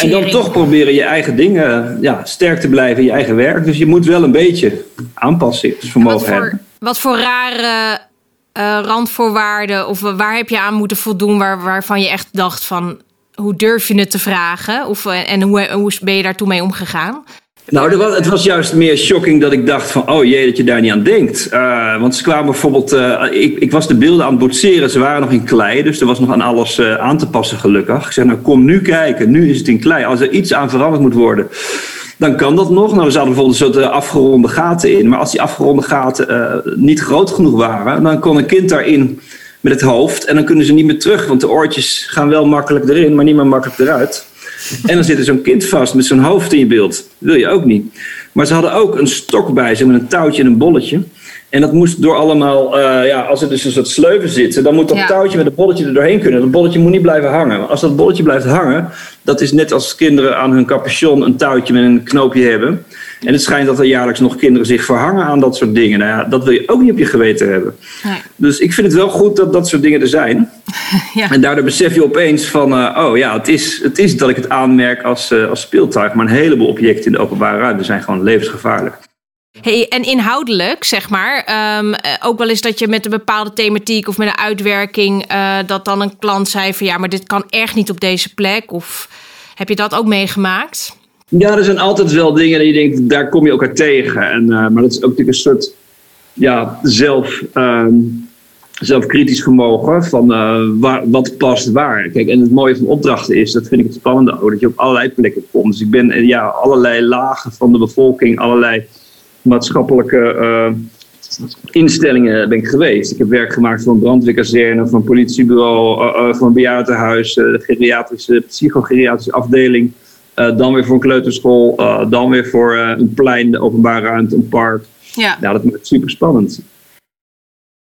Ja, en dan toch proberen je eigen dingen ja, sterk te blijven in je eigen werk. Dus je moet wel een beetje aanpassingsvermogen wat voor, hebben. Wat voor rare uh, randvoorwaarden of waar heb je aan moeten voldoen waar, waarvan je echt dacht van hoe durf je het te vragen? Of, eh, en hoe, hoe ben je daar toen mee omgegaan? Nou, was, het was juist meer shocking dat ik dacht van... oh jee, dat je daar niet aan denkt. Uh, want ze kwamen bijvoorbeeld... Uh, ik, ik, was de beelden aan het boetseren. Ze waren nog in klei, dus er was nog aan alles uh, aan te passen gelukkig. Ik zeg, nou kom nu kijken. Nu is het in klei. Als er iets aan veranderd moet worden... dan kan dat nog. Nou, er zaten bijvoorbeeld een soort afgeronde gaten in. Maar als die afgeronde gaten niet groot genoeg waren... dan kon een kind daarin met het hoofd... en dan kunnen ze niet meer terug. Want de oortjes gaan wel makkelijk erin, maar niet meer makkelijk eruit... En dan zit er zo'n kind vast met zijn hoofd in je beeld. Dat wil je ook niet. Maar ze hadden ook een stok bij zich met een touwtje en een bolletje. En dat moest door allemaal, uh, ja, als er dus een soort sleuven zitten, dan moet dat ja. touwtje met het bolletje er doorheen kunnen. Dat bolletje moet niet blijven hangen. Als dat bolletje blijft hangen, dat is net als kinderen aan hun capuchon een touwtje met een knoopje hebben. En het schijnt dat er jaarlijks nog kinderen zich verhangen aan dat soort dingen. Nou ja, dat wil je ook niet op je geweten hebben. Nee. Dus ik vind het wel goed dat dat soort dingen er zijn. Ja. En daardoor besef je opeens van, eh, oh ja, het is, het is dat ik het aanmerk als, eh, als speeltuig. Maar een heleboel objecten in de openbare ruimte zijn gewoon levensgevaarlijk. Hey, en inhoudelijk, zeg maar, ehm, eh, ook wel eens dat je met een bepaalde thematiek of met een uitwerking, dat dan een klant zei van ja, maar dit kan echt niet op deze plek. Of heb je dat ook meegemaakt? Ja, er zijn altijd wel dingen dat je denkt, daar kom je elkaar tegen. En, eh, maar dat is ook natuurlijk een soort ja, zelf, ehm, zelfkritisch vermogen van eh, waar, wat past waar. Kijk, en het mooie van opdrachten is, dat vind ik het spannende ook, dat je op allerlei plekken komt. Dus ik ben eh, ja, allerlei lagen van de bevolking, allerlei maatschappelijke instellingen ben ik geweest. Ik heb werk gemaakt voor een brandweerkazerne, voor een politiebureau, voor een bejaardenhuis, de geriatrische, psychogeriatrische afdeling. Eh, dan weer voor een kleuterschool, eh, dan weer voor eh, een plein, de openbare ruimte, een park. Ja. Ja, dat maakt super spannend.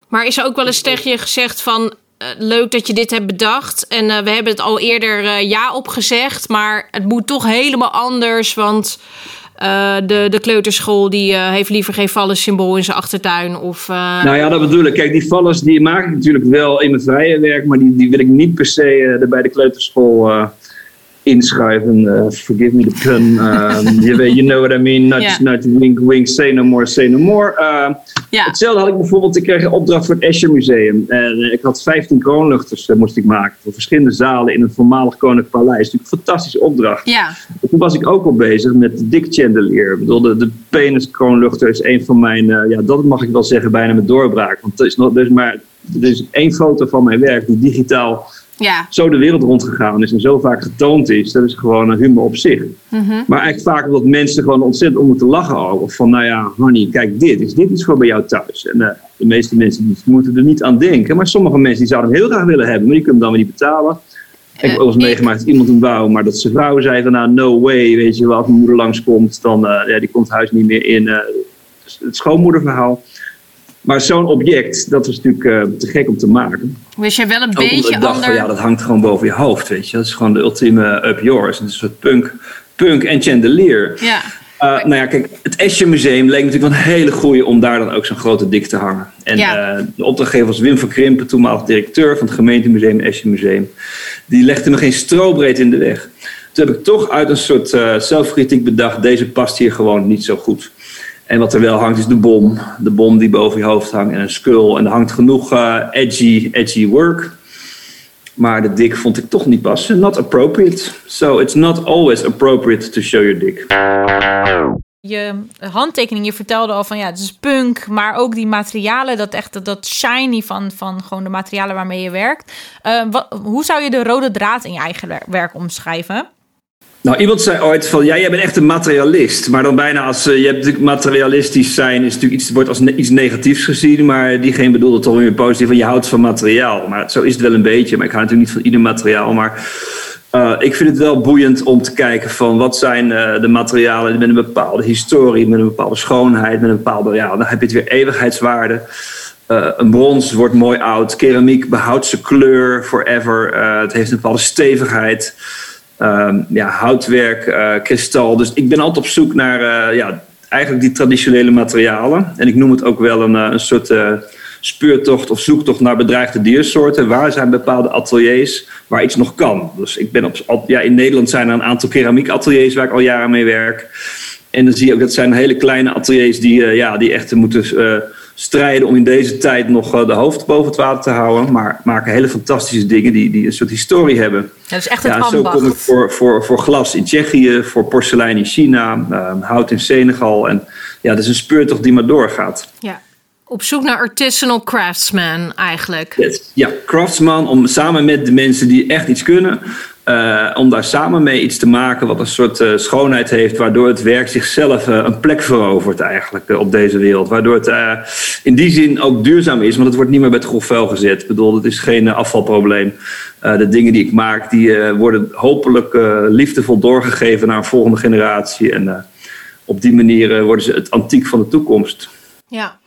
Maar is er ook wel eens tegen je gezegd van leuk dat je dit hebt bedacht en we hebben het al eerder ja opgezegd, maar het moet toch helemaal anders, want de, de kleuterschool die heeft liever geen vallen symbool in zijn achtertuin of eh, Nou ja, dat bedoel ik. Kijk, die vallers die maak ik natuurlijk wel in mijn vrije werk, maar die, die wil ik niet per se bij de kleuterschool inschuiven. Eh, forgive me the pun. Ehm, you know what I mean. Not, Ja. not wink, wink, say no more, say no more. Ja. Hetzelfde had ik bijvoorbeeld, ik kreeg een opdracht voor het Escher Museum. En eh, ik had 15 kroonluchters eh, moest ik maken voor verschillende zalen in een voormalig koninklijk paleis. Natuurlijk een fantastische opdracht. Toen was ik ook al bezig met de Dick Chandelier. Ik bedoel, de, de peniskroonluchter is een van mijn, ja, dat mag ik wel zeggen, bijna mijn doorbraak. Want er is, nog, is maar er is één foto van mijn werk die digitaal ja. zo de wereld rondgegaan is en zo vaak getoond is. Dat is gewoon een humor op zich. Maar eigenlijk vaak omdat mensen gewoon ontzettend om moeten lachen ook. Of van, nou ja, honey, kijk dit. Is dit iets voor bij jou thuis? En eh, de meeste mensen die moeten er niet aan denken. Maar sommige mensen die zouden hem heel graag willen hebben, maar die kunnen hem dan weer niet betalen. Ik heb ook eens meegemaakt dat iemand hem wou, maar dat zijn vrouw zei van, nou, no way, weet je wel. Als mijn moeder langskomt, dan eh, ja, die komt het huis niet meer in. eh, het schoonmoederverhaal. Maar zo'n object, dat is natuurlijk eh, te gek om te maken. Wist jij wel een Ook beetje ik dacht van, ander... ja, dat hangt gewoon boven je hoofd, weet je. Dat is gewoon de ultieme up yours. Het is een soort punk, punk en chandelier. Ja. Uh, nou ja, kijk, het Escher Museum leek natuurlijk wel een hele goeie om daar dan ook zo'n grote dik te hangen. En Ja. eh, de opdrachtgever was Wim van Krimpen, toenmalig directeur van het gemeentemuseum Escher Museum. Die legde me geen strobreed in de weg. Toen heb ik toch uit een soort eh, zelfkritiek bedacht, deze past hier gewoon niet zo goed. En wat er wel hangt is de bom. De bom die boven je hoofd hangt en een skull. En er hangt genoeg eh, edgy, edgy work. Maar de dik vond ik toch niet passen. Not appropriate. So it's not always appropriate to show your dick. Je handtekening, je vertelde al van ja, het is punk, maar ook die materialen, dat echt dat, shiny van, van gewoon de materialen waarmee je werkt. Eh, hoe zou je de rode draad in je eigen wer- werk omschrijven? Nou, iemand zei ooit van, ja, jij bent echt een materialist. Maar dan bijna als, eh, je hebt natuurlijk materialistisch zijn, is natuurlijk iets, wordt als iets negatiefs gezien. Maar diegene bedoelde toch weer positief van, je houdt van materiaal. Maar zo is het wel een beetje. Maar ik hou natuurlijk niet van ieder materiaal. Maar eh, ik vind het wel boeiend om te kijken van, wat zijn eh, de materialen met een bepaalde historie, met een bepaalde schoonheid, met een bepaalde, ja, dan heb je het weer eeuwigheidswaarde. Een brons wordt mooi oud. Keramiek behoudt zijn kleur forever. Eh, het heeft een bepaalde stevigheid. Ehm, ja, houtwerk, eh, kristal. Dus ik ben altijd op zoek naar eh, ja, eigenlijk die traditionele materialen. En ik noem het ook wel een, eh, een soort speurtocht of zoektocht naar bedreigde diersoorten. Waar zijn bepaalde ateliers waar iets nog kan? Dus ik ben op, ja, in Nederland zijn er een aantal keramiekateliers waar ik al jaren mee werk. En dan zie je ook dat zijn hele kleine ateliers die, ja, die echt moeten strijden om in deze tijd nog eh, de hoofd boven het water te houden. Maar maken hele fantastische dingen die, die een soort historie hebben. Dat is echt het Ja, zo kom ik voor, voor, voor glas in Tsjechië, voor porselein in China, eh, hout in Senegal. En ja, dat is een speurtocht die maar doorgaat. Ja. Op zoek naar artisanal craftsman eigenlijk. Yes. Ja, craftsman, om samen met de mensen die echt iets kunnen, eh, om daar samen mee iets te maken wat een soort eh, schoonheid heeft, waardoor het werk zichzelf eh, een plek verovert eigenlijk op deze wereld. Waardoor het eh, in die zin ook duurzaam is, want het wordt niet meer bij het grof vuil gezet. Ik bedoel, het is geen afvalprobleem. Eh, de dingen die ik maak, die eh, worden hopelijk eh, liefdevol doorgegeven naar een volgende generatie. En eh, op die manier worden ze het antiek van de toekomst. Ja.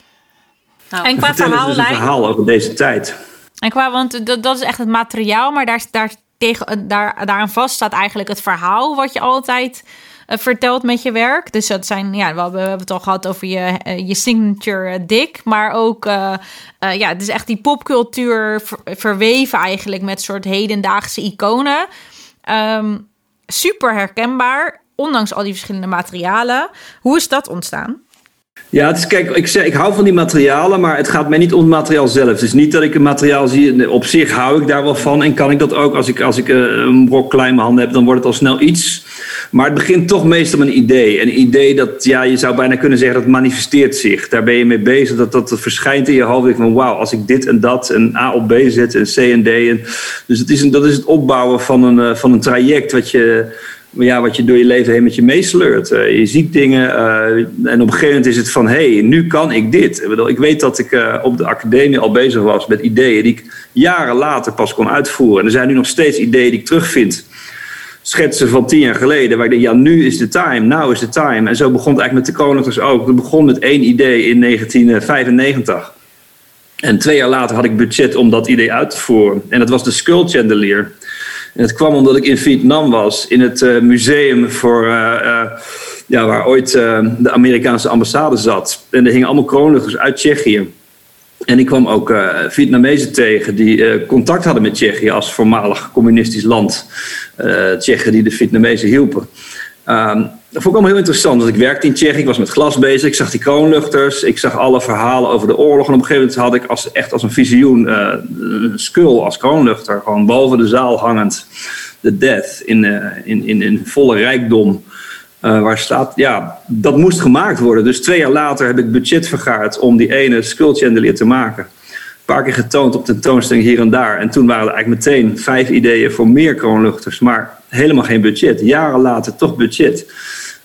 En qua dus een verhaal over deze tijd. en qua, want dat, dat is echt het materiaal, maar daar, daar, tegen, daar, daaraan vast staat eigenlijk het verhaal wat je altijd vertelt met je werk. Dus dat zijn, ja, we hebben, het al gehad over je, je signature dik. Maar ook, ja, het is echt die popcultuur verweven eigenlijk met soort hedendaagse iconen. Ehm, super herkenbaar, ondanks al die verschillende materialen. Hoe is dat ontstaan? Ja, kijk, ik, zeg, ik hou van die materialen, maar het gaat mij niet om het materiaal zelf. Is niet dat ik een materiaal zie. Op zich hou ik daar wel van en kan ik dat ook. Als ik, als ik eh, een brok klein in mijn handen heb, dan wordt het al snel iets. Maar het begint toch meestal met een idee. Een idee dat, ja, je zou bijna kunnen zeggen, dat manifesteert zich. Daar ben je mee bezig, dat, dat, verschijnt in je hoofd. Van wauw, als ik dit en dat, een A op B zet, een C en D. En, dus het is een, dat is het opbouwen van een, uh, van een traject wat je ja, wat je door je leven heen met je meesleurt. Uh, je ziet dingen uh, en op een gegeven moment is het van... hé, hey, nu kan ik dit. Ik, bedoel, ik weet dat ik uh, op de academie al bezig was met ideeën... die ik jaren later pas kon uitvoeren. En er zijn nu nog steeds ideeën die ik terugvind. Schetsen van tien jaar geleden, waar ik denk... ja, nu is de time, now is the time. En zo begon het eigenlijk met de Koninklijks ook. Het begon met één idee in 1995. En twee jaar later had ik budget om dat idee uit te voeren. En dat was de Skull Chandelier... En het kwam omdat ik in Vietnam was, in het uh, museum voor, uh, uh, ja, waar ooit de Amerikaanse ambassade zat. En er hingen allemaal kroonluchters uit Tsjechië. En ik kwam ook Vietnamezen tegen die contact hadden met Tsjechië als voormalig communistisch land. Tsjechen die de Vietnamezen hielpen. Um, dat vond ik allemaal heel interessant. Want ik werkte in Tsjechië, ik was met glas bezig, ik zag die kroonluchters, ik zag alle verhalen over de oorlog. En op een gegeven moment had ik als, echt als een visioen uh, een skull als kroonluchter, gewoon boven de zaal hangend. De death in, uh, in, in, in volle rijkdom. Uh, waar staat, ja, dat moest gemaakt worden. Dus twee jaar later heb ik budget vergaard om die ene skull chandelier te maken. Een paar keer getoond op tentoonstelling hier en daar. En toen waren er eigenlijk meteen vijf ideeën voor meer kroonluchters. Maar helemaal geen budget. Jaren later toch budget.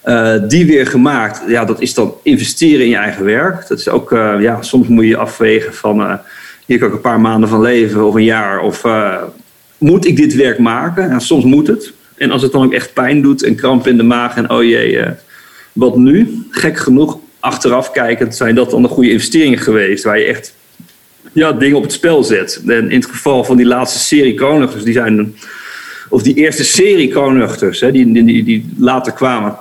Uh, die weer gemaakt. Ja, dat is dan investeren in je eigen werk. Dat is ook, uh, ja, soms moet je afwegen van uh, hier kan ik een paar maanden van leven of een jaar. Of moet ik dit werk maken? En soms moet het. En als het dan ook echt pijn doet en kramp in de maag en oh jee, wat nu? Gek genoeg, achteraf kijkend zijn dat dan de goede investeringen geweest. Waar je echt ja, dingen op het spel zet. En in het geval van die laatste serie Koninklijks, die zijn of die eerste serie Koninklijks, die, die, die later kwamen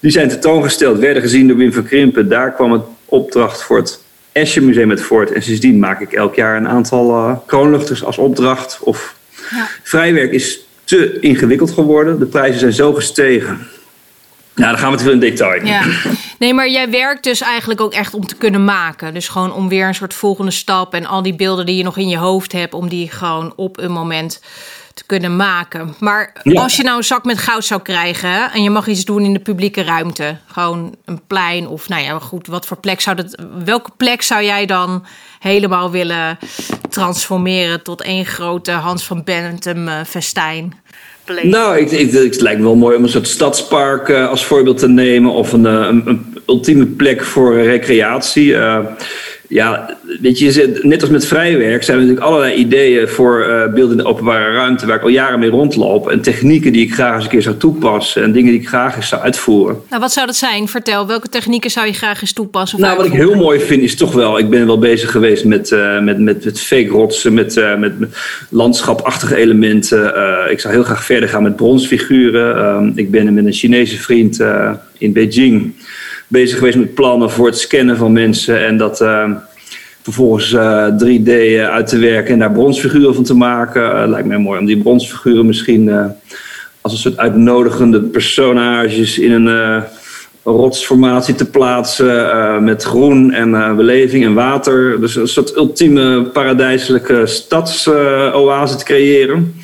die zijn tentoongesteld, werden gezien door Wim van Krimpen. Daar kwam het opdracht voor het Escher Museum met voort. En sindsdien maak ik elk jaar een aantal uh, kroonluchters als opdracht. Of ja. vrijwerk is te ingewikkeld geworden. De prijzen zijn zo gestegen. Nou, dan gaan we te veel in detail. Ja. Nee, maar jij werkt dus eigenlijk ook echt om te kunnen maken. Dus gewoon om weer een soort volgende stap en al die beelden die je nog in je hoofd hebt, om die gewoon op een moment te kunnen maken. Maar als je nou een zak met goud zou krijgen en je mag iets doen in de publieke ruimte, gewoon een plein of nou ja, goed, wat voor plek zou dat, welke plek zou jij dan helemaal willen transformeren tot één grote Hans van Bentum uh, festijn? Nou, ik, ik, het lijkt me wel mooi om een soort stadspark uh, als voorbeeld te nemen of een, uh, een, een ultieme plek voor recreatie. Uh, ja, weet je, net als met vrijwerk zijn er natuurlijk allerlei ideeën voor uh, beelden in de openbare ruimte waar ik al jaren mee rondloop. En technieken die ik graag eens een keer zou toepassen en dingen die ik graag eens zou uitvoeren. Nou, wat zou dat zijn? Vertel, welke technieken zou je graag eens toepassen? nou, wat ik heel mooi vind is toch wel, ik ben wel bezig geweest met, uh, met, met, met fake rotsen, met, uh, met, met, landschapachtige elementen. ik zou heel graag verder gaan met bronsfiguren. Ehm, ik ben met een Chinese vriend in Beijing bezig geweest met plannen voor het scannen van mensen. En dat uh, vervolgens uh, 3D uit te werken en daar bronsfiguren van te maken. Uh, lijkt mij mooi om die bronsfiguren misschien als een soort uitnodigende personages in een rotsformatie te plaatsen. met groen en beleving en water. Dus een soort ultieme paradijselijke stadsoase te creëren.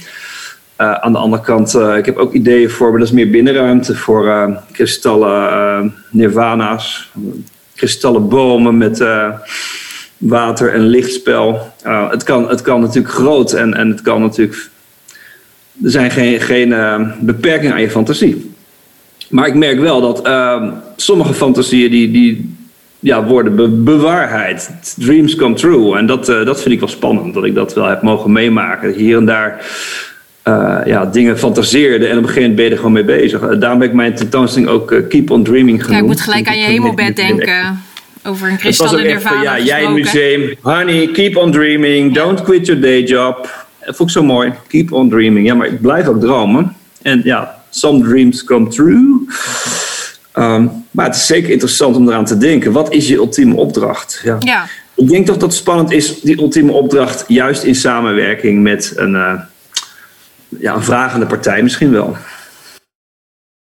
Uh, aan de andere kant, uh, ik heb ook ideeën voor, maar dat is meer binnenruimte voor uh, kristallen nirvana's, kristallen bomen met water- en lichtspel. het, kan, het kan natuurlijk groot en, en het kan natuurlijk. Er zijn geen, geen beperkingen aan je fantasie. Maar ik merk wel dat sommige fantasieën die, die ja, worden be bewaarheid. Dreams come true. En dat, dat vind ik wel spannend, dat ik dat wel heb mogen meemaken. Hier en daar uh, ja, dingen fantaseerde. En op een gegeven moment ben je er gewoon mee bezig. Uh, daarom heb ik mijn tentoonstelling ook uh, Keep on Dreaming genoemd. Ja, ik moet gelijk aan je hemelbed denken. Over een kristallen nirvana Ja, jij in museum. Honey, keep on dreaming. Don't quit your day job. Dat vond ik zo mooi. Keep on dreaming. Ja, maar ik blijf ook dromen. En ja, some dreams come true. Ehm, maar het is zeker interessant om eraan te denken. Wat is je ultieme opdracht? Ja. Ja. Ik denk toch dat het spannend is, die ultieme opdracht, juist in samenwerking met een, ja, een vragende partij misschien wel.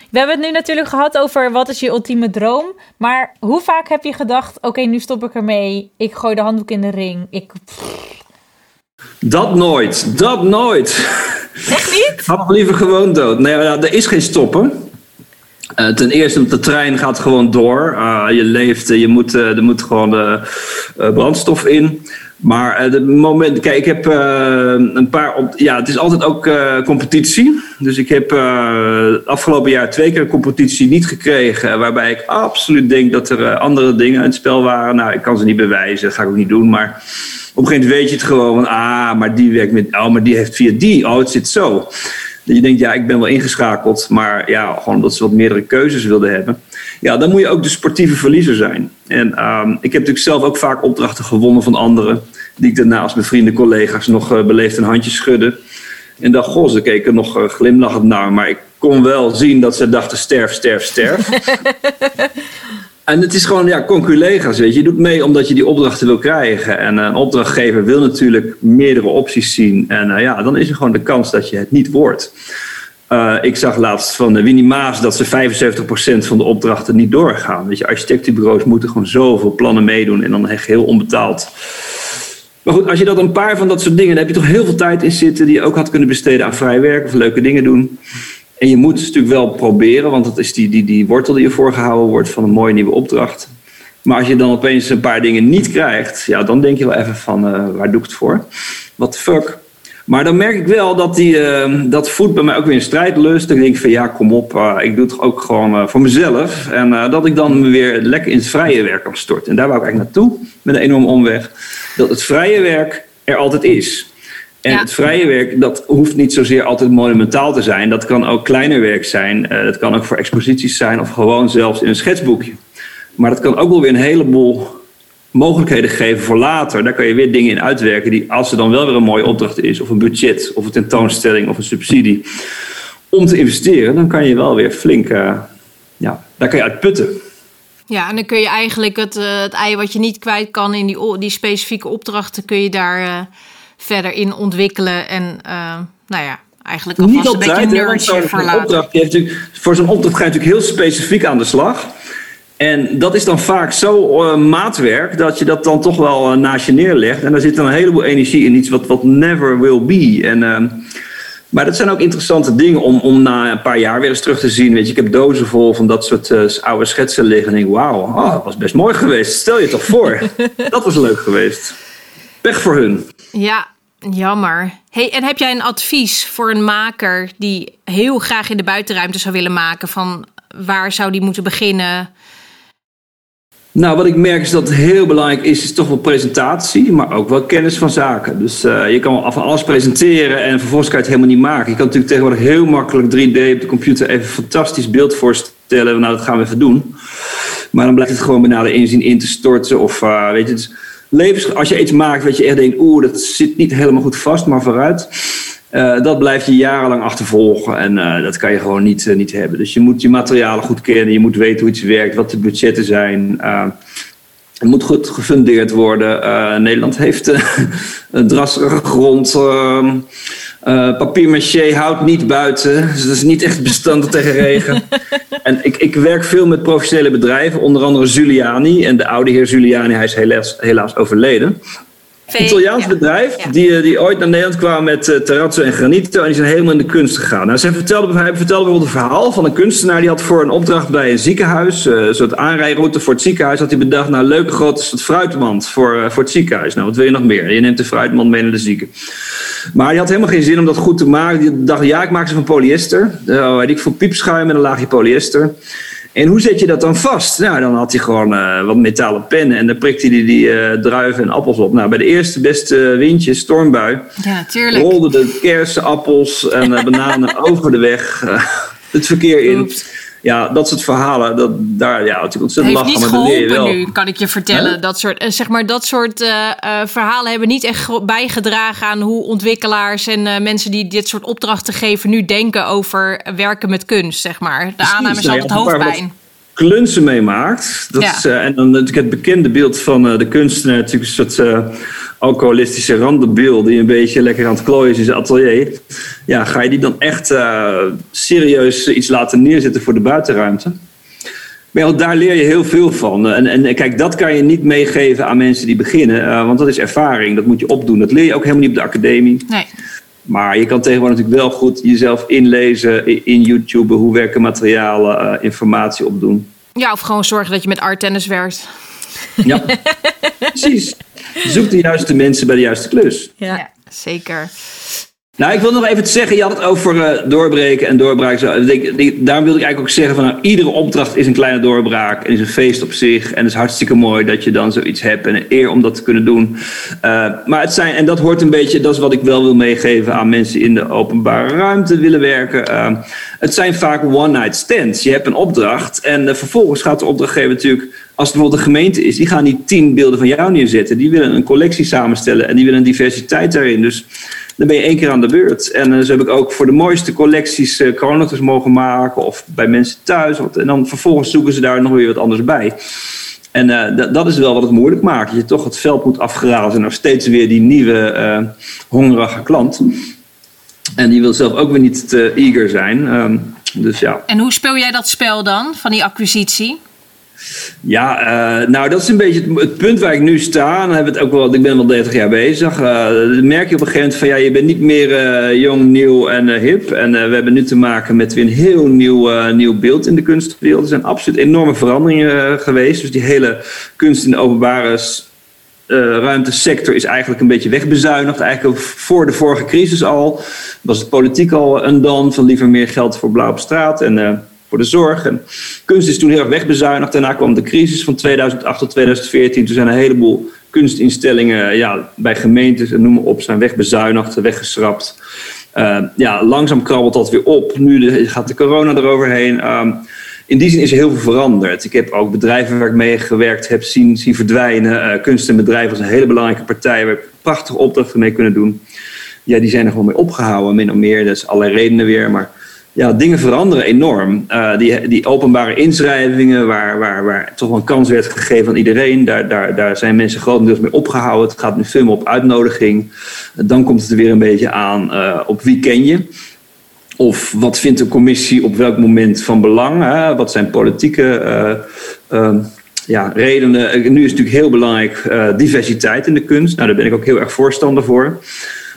We hebben het nu natuurlijk gehad over wat is je ultieme droom. Maar hoe vaak heb je gedacht, oké, nu stop ik ermee. Ik gooi de handdoek in de ring. Ik... Dat nooit. Dat nooit. Echt niet? Had liever gewoon dood. Nee, er is geen stoppen. Uh, ten eerste, de trein gaat gewoon door. Uh, je leeft, je moet, er moet gewoon brandstof in. Maar de moment, kijk, ik heb een paar. Ja, het is altijd ook competitie. Dus ik heb afgelopen jaar twee keer competitie niet gekregen. Waarbij ik absoluut denk dat er andere dingen in het spel waren. Nou, ik kan ze niet bewijzen, dat ga ik ook niet doen. Maar op een gegeven moment weet je het gewoon van. Ah, maar die werkt met. Oh, maar die heeft via die. Oh, het zit zo. Dat je denkt, ja, ik ben wel ingeschakeld. Maar ja, gewoon omdat ze wat meerdere keuzes wilden hebben. Ja, dan moet je ook de sportieve verliezer zijn. En um, ik heb natuurlijk zelf ook vaak opdrachten gewonnen van anderen. Die ik daarna als mijn vrienden, collega's nog uh, beleefd een handje schudden. En dacht, goh, ze keken nog uh, glimlachend naar. Maar ik kon wel zien dat ze dachten, sterf, sterf, sterf. en het is gewoon, ja, conculega's, weet je. Je doet mee omdat je die opdrachten wil krijgen. En een opdrachtgever wil natuurlijk meerdere opties zien. En uh, ja, dan is er gewoon de kans dat je het niet wordt. Uh, ik zag laatst van uh, Winnie Maas dat ze 75% van de opdrachten niet doorgaan. Weet je, architectenbureaus moeten gewoon zoveel plannen meedoen en dan heel onbetaald. Maar goed, als je dat een paar van dat soort dingen, dan heb je toch heel veel tijd in zitten die je ook had kunnen besteden aan vrij werk of leuke dingen doen. En je moet het natuurlijk wel proberen, want dat is die, die, die wortel die je voorgehouden wordt van een mooie nieuwe opdracht. Maar als je dan opeens een paar dingen niet krijgt, ja, dan denk je wel even van uh, waar doe ik het voor? The fuck? Maar dan merk ik wel dat die, uh, dat voedt bij mij ook weer een strijdlust. Dan denk ik van ja, kom op, uh, ik doe het ook gewoon uh, voor mezelf. En dat ik dan weer lekker in het vrije werk kan storten. En daar wou ik eigenlijk naartoe, met een enorme omweg. Dat het vrije werk er altijd is. En ja. het vrije werk, dat hoeft niet zozeer altijd monumentaal te zijn. Dat kan ook kleiner werk zijn. dat kan ook voor exposities zijn of gewoon zelfs in een schetsboekje. Maar dat kan ook wel weer een heleboel mogelijkheden geven voor later. Daar kan je weer dingen in uitwerken die, als er dan wel weer een mooie opdracht is, of een budget, of een tentoonstelling, of een subsidie, om te investeren, dan kan je wel weer flink, uh, ja, daar kan je uit putten. Ja, en dan kun je eigenlijk het, uh, het ei wat je niet kwijt kan in die, die specifieke opdrachten, kun je daar verder in ontwikkelen. En nou ja, eigenlijk alvast niet altijd, een beetje nerdje voor voor zo'n opdracht ga je natuurlijk heel specifiek aan de slag. En dat is dan vaak zo uh, maatwerk dat je dat dan toch wel uh, naast je neerlegt. En daar zit dan een heleboel energie in iets wat, wat never will be. En, uh, maar dat zijn ook interessante dingen om, om na een paar jaar weer eens terug te zien. Weet je, ik heb dozen vol van dat soort oude schetsen liggen. En denk wauw, oh, dat was best mooi geweest. Stel je toch voor. dat was leuk geweest. Pech voor hun. Ja, Jammer. Hey, en heb jij een advies voor een maker die heel graag in de buitenruimte zou willen maken? Van waar zou die moeten beginnen? Nou, wat ik merk is dat het heel belangrijk is, is toch wel presentatie, maar ook wel kennis van zaken. Dus uh, je kan van alles presenteren en vervolgens kan je het helemaal niet maken. Je kan natuurlijk tegenwoordig heel makkelijk 3D op de computer even een fantastisch beeld voorstellen. Nou, dat gaan we even doen. Maar dan blijft het gewoon bijna de inzien in te storten. Of uh, weet je, het levens, als je iets maakt wat je echt denkt, oeh, dat zit niet helemaal goed vast, maar vooruit. Uh, dat blijft je jarenlang achtervolgen en uh, dat kan je gewoon niet, uh, niet hebben. Dus je moet je materialen goed kennen, je moet weten hoe iets werkt, wat de budgetten zijn. het moet goed gefundeerd worden. Nederland heeft een drassige grond. Papier maché houdt niet buiten, dus dat is niet echt bestandig tegen regen. en ik, ik werk veel met professionele bedrijven, onder andere Zuliani. En de oude heer Zuliani, hij is helaas, helaas overleden. Een Italiaans ja. bedrijf ja. die, die ooit naar Nederland kwam met uh, terrazzo en granito en die zijn helemaal in de kunst gegaan. Nou, ze vertelde, hij vertelde bijvoorbeeld een verhaal van een kunstenaar die had voor een opdracht bij een ziekenhuis, uh, een soort aanrijroute voor het ziekenhuis, had hij bedacht, nou, leuke grote soort fruitmand voor, uh, voor het ziekenhuis. Nou, wat wil je nog meer? Je neemt de fruitmand mee naar de zieke. Maar hij had helemaal geen zin om dat goed te maken. Die dacht, ja, ik maak ze van polyester. Uh, ik voor piepschuim met een laagje polyester. En hoe zet je dat dan vast? Nou, dan had hij gewoon uh, wat metalen pennen en dan prikte hij die uh, druiven en appels op. Nou, bij de eerste beste windje, stormbui, ja, tuurlijk. rolden de kersen, appels en bananen over de weg het verkeer in. Oeps. Ja, dat soort verhalen, dat, daar ja, natuurlijk ontzettend heeft lachen. niet leer je geholpen wel. nu, kan ik je vertellen. Dat soort, eh, zeg maar, dat soort eh, eh, verhalen hebben niet echt ge- bijgedragen aan hoe ontwikkelaars en mensen die dit soort opdrachten geven nu denken over werken met kunst, zeg maar. De Precies, aanname is nou ja, altijd daar hoofdpijn. klunsen meemaakt. Dat Ja. is, en dan natuurlijk het bekende beeld van de kunstenaar, natuurlijk een soort alcoholistische randenbeeld die een beetje lekker aan het klooien is in zijn atelier. Ja, ga je die dan echt eh, serieus iets laten neerzetten voor de buitenruimte? Maar ja, daar leer je heel veel van. En, en kijk, dat kan je niet meegeven aan mensen die beginnen, eh, want dat is ervaring, dat moet je opdoen. Dat leer je ook helemaal niet op de academie. Nee. Maar je kan tegenwoordig natuurlijk wel goed jezelf inlezen in- YouTube, hoe werken materialen, eh, informatie opdoen. Ja, of gewoon zorgen dat je met arttennis werkt. Ja, precies. Zoek de juiste mensen bij de juiste klus. Ja, zeker. Nou, ik wil nog even zeggen, je had het over eh, doorbreken en doorbraak. Zo. Ik denk- ik- Daarom wilde ik eigenlijk ook zeggen van nou, iedere opdracht is een kleine doorbraak en is een feest op zich. En het is hartstikke mooi dat je dan zoiets hebt en een eer om dat te kunnen doen. Eh, maar het zijn, en dat hoort een beetje, dat is wat ik wel wil meegeven aan mensen die in de openbare ruimte willen werken. Eh, het zijn vaak one-night stands. Je hebt een opdracht en vervolgens gaat de opdrachtgever natuurlijk, als het bijvoorbeeld een gemeente is, die gaan niet tien beelden van jou neerzetten. Die willen een collectie samenstellen en die willen diversiteit daarin. Dus dan ben je één keer aan de beurt. En eh, zo heb ik ook voor de mooiste collecties chronicles mogen maken. Of bij mensen thuis. En dan vervolgens zoeken ze daar nog weer wat anders bij. En eh, dat- is wel wat het moeilijk maakt. Je toch het veld moet afgrazen. En nog steeds weer die nieuwe hongerige klant. En die wil zelf ook weer niet te eager zijn. Ehm, dus ja. En hoe speel jij dat spel dan, van die acquisitie? Ja, eh, nou dat is een beetje het, punt waar ik nu sta. Dan we het ook wel, ik ben wel 30 jaar bezig. Eh, dan merk je op een gegeven moment van ja, je bent niet meer eh, jong, nieuw en hip. En we hebben nu te maken met weer een heel nieuw, nieuw beeld in de kunstwereld. Er zijn absoluut enorme veranderingen geweest. Dus die hele kunst in de openbare ruimtesector is eigenlijk een beetje wegbezuinigd. Eigenlijk voor de vorige crisis al. Was het politiek al een dan van liever meer geld voor blauw op straat en voor de zorg. En kunst is toen heel erg wegbezuinigd. Daarna kwam de crisis van 2008 tot 2014. Toen zijn een heleboel kunstinstellingen ja, bij gemeentes en noem maar op zijn wegbezuinigd, weggeschrapt. Eh, ja, langzaam krabbelt dat weer op. Nu de- gaat de corona eroverheen. Ehm, in die zin is er heel veel veranderd. Ik heb ook bedrijven waar ik mee gewerkt heb zien, zien verdwijnen. Eh, kunst en bedrijven was een hele belangrijke partij we prachtige opdrachten mee kunnen doen. Ja, die zijn er gewoon mee opgehouden, min of meer. Dat is allerlei redenen weer. Maar ja, dingen veranderen enorm. Eh, die, die openbare inschrijvingen, waar, waar, waar toch wel een kans werd gegeven aan iedereen, daar, daar, daar zijn mensen grotendeels mee opgehouden. Het gaat nu veel meer op uitnodiging. Eh, dan komt het er weer een beetje aan eh, op wie ken je. Of wat vindt de commissie op welk moment van belang? Hè? Wat zijn politieke eh, ehm, ja, redenen? Nu is natuurlijk heel belangrijk diversiteit in de kunst. Nou, daar ben ik ook heel erg voorstander voor.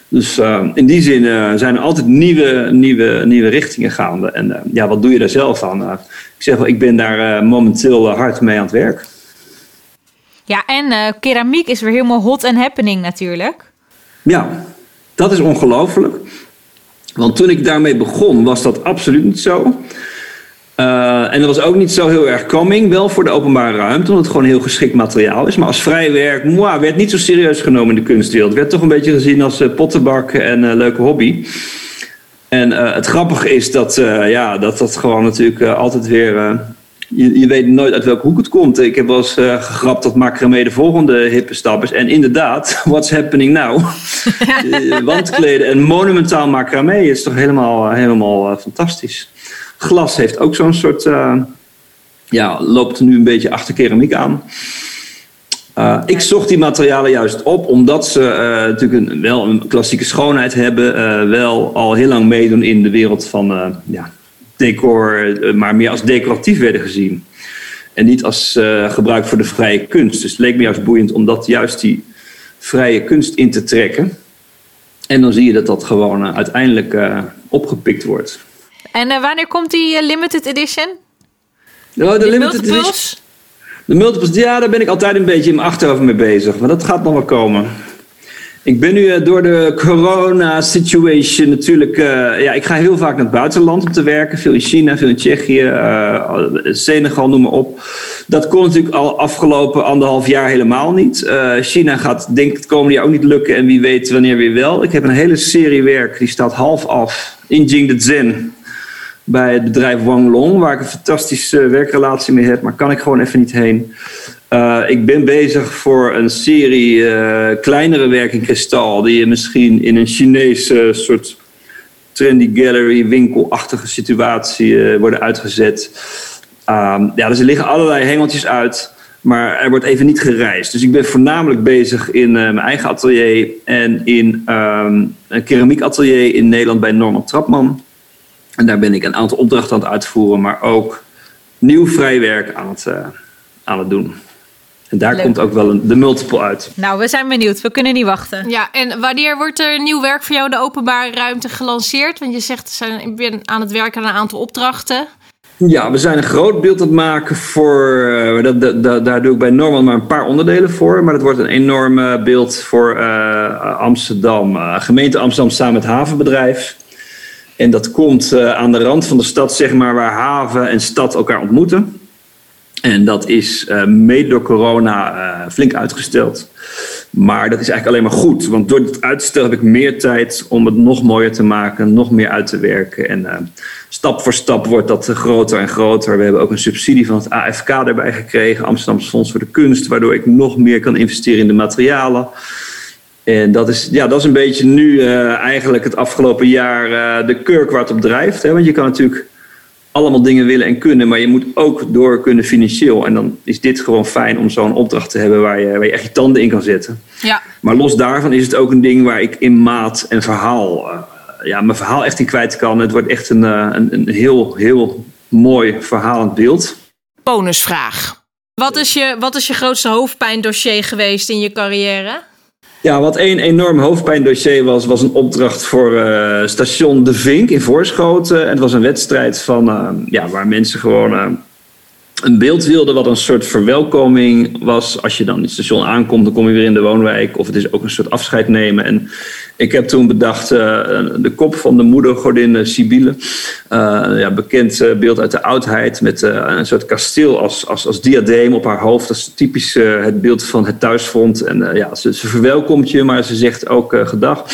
Dus eh, in die zin eh, zijn er altijd nieuwe, nieuwe, nieuwe richtingen gaande. En eh, ja, wat doe je daar zelf aan? Ik zeg wel, ik ben daar momenteel hard mee aan het werk. Ja, en keramiek is weer helemaal hot and happening natuurlijk. Ja, dat is ongelooflijk. Want toen ik daarmee begon, was dat absoluut niet zo. Eh, en dat was ook niet zo heel erg coming, wel voor de openbare ruimte, omdat het gewoon heel geschikt materiaal is. Maar als vrij werk, werd niet zo serieus genomen in de kunstwereld. Het werd toch een beetje gezien als eh, pottenbak en eh, leuke hobby. En het grappige is dat, ja, dat dat gewoon natuurlijk altijd weer... je, je weet nooit uit welke hoek het komt. Ik heb wel eens gegrapt dat macramé de volgende hippe stap is. En inderdaad, what's happening now? Wandkleden en monumentaal macramé is toch helemaal, helemaal fantastisch. Glas heeft ook zo'n soort... eh, ja, loopt nu een beetje achter keramiek aan. Uh, ik zocht die materialen juist op omdat ze uh, natuurlijk een, wel een klassieke schoonheid hebben. Uh, wel al heel lang meedoen in de wereld van ja, decor, maar meer als decoratief werden gezien. En niet als gebruik voor de vrije kunst. Dus het leek me juist boeiend om dat juist die vrije kunst in te trekken. En dan zie je dat dat gewoon uiteindelijk opgepikt wordt. En wanneer komt die limited edition? Oh, de, limited edition. De multiples, ja, daar ben ik altijd een beetje in mijn achterhoofd mee bezig. Maar dat gaat nog wel komen. Ik ben nu uh, door de corona-situation natuurlijk... Uh, ja, ik ga heel vaak naar het buitenland om te werken. Veel in China, veel in Tsjechië, uh, Senegal, noem maar op. Dat kon natuurlijk al afgelopen anderhalf jaar helemaal niet. China gaat denk ik het komende jaar ook niet lukken. En wie weet wanneer weer wel. Ik heb een hele serie werk, die staat half af. In Jing de Zen. Bij het bedrijf Wang Long, waar ik een fantastische werkrelatie mee heb, maar kan ik gewoon even niet heen. Uh, ik ben bezig voor een serie uh, kleinere werken kristal, die je misschien in een Chinese soort trendy gallery winkelachtige situatie worden uitgezet. Um, ja, dus er liggen allerlei hengeltjes uit. Maar er wordt even niet gereisd. Dus ik ben voornamelijk bezig in mijn eigen atelier en in um, een keramiekatelier in Nederland bij Norman Trapman. En daar ben ik een aantal opdrachten aan het uitvoeren, maar ook nieuw vrijwerk aan het, uh, aan het doen. En daar Leuk. komt ook wel een, de multiple uit. Nou, we zijn benieuwd. We kunnen niet wachten. Ja, en wanneer wordt er nieuw werk voor jou in de openbare ruimte gelanceerd? Want je zegt, ik ben aan het werken aan een aantal opdrachten. Ja, we zijn een groot beeld aan het maken voor. Uh, dat, dat, daar doe ik bij Norman maar een paar onderdelen voor. Maar het wordt een enorm beeld voor uh, Amsterdam. Uh, gemeente Amsterdam samen met havenbedrijf. En dat komt aan de rand van de stad, zeg maar, waar haven en stad elkaar ontmoeten. En dat is mede door corona flink uitgesteld. Maar dat is eigenlijk alleen maar goed. Want door het uitstel heb ik meer tijd om het nog mooier te maken, nog meer uit te werken. En uh, stap voor stap wordt dat groter en groter. We hebben ook een subsidie van het AFK erbij gekregen, Amsterdamse Fonds voor de Kunst, waardoor ik nog meer kan investeren in de materialen. En dat is, ja, dat is een beetje nu uh, eigenlijk het afgelopen jaar uh, de kurk waar het op drijft. Hè? Want je kan natuurlijk allemaal dingen willen en kunnen, maar je moet ook door kunnen financieel. En dan is dit gewoon fijn om zo'n opdracht te hebben waar je, waar je echt je tanden in kan zetten. Ja. Maar los daarvan is het ook een ding waar ik in maat en verhaal, uh, ja, mijn verhaal echt in kwijt kan. Het wordt echt een, een, een heel, heel mooi verhalend beeld. Bonusvraag. Wat is je, wat is je grootste hoofdpijndossier geweest in je carrière? Ja, wat één enorm hoofdpijndossier was, was een opdracht voor uh, station De Vink in Voorschoten. En het was een wedstrijd van, uh, ja, waar mensen gewoon uh, een beeld wilden wat een soort verwelkoming was. Als je dan in het station aankomt, dan kom je weer in de woonwijk. Of het is ook een soort afscheid nemen. En ik heb toen bedacht uh, de kop van de moedergodin uh, Sibylle. Uh, ja, bekend beeld uit de oudheid met een soort kasteel als, als, als diadeem op haar hoofd. Dat is typisch het beeld van het thuisfront. En ja, ze, verwelkomt je, maar ze zegt ook gedag.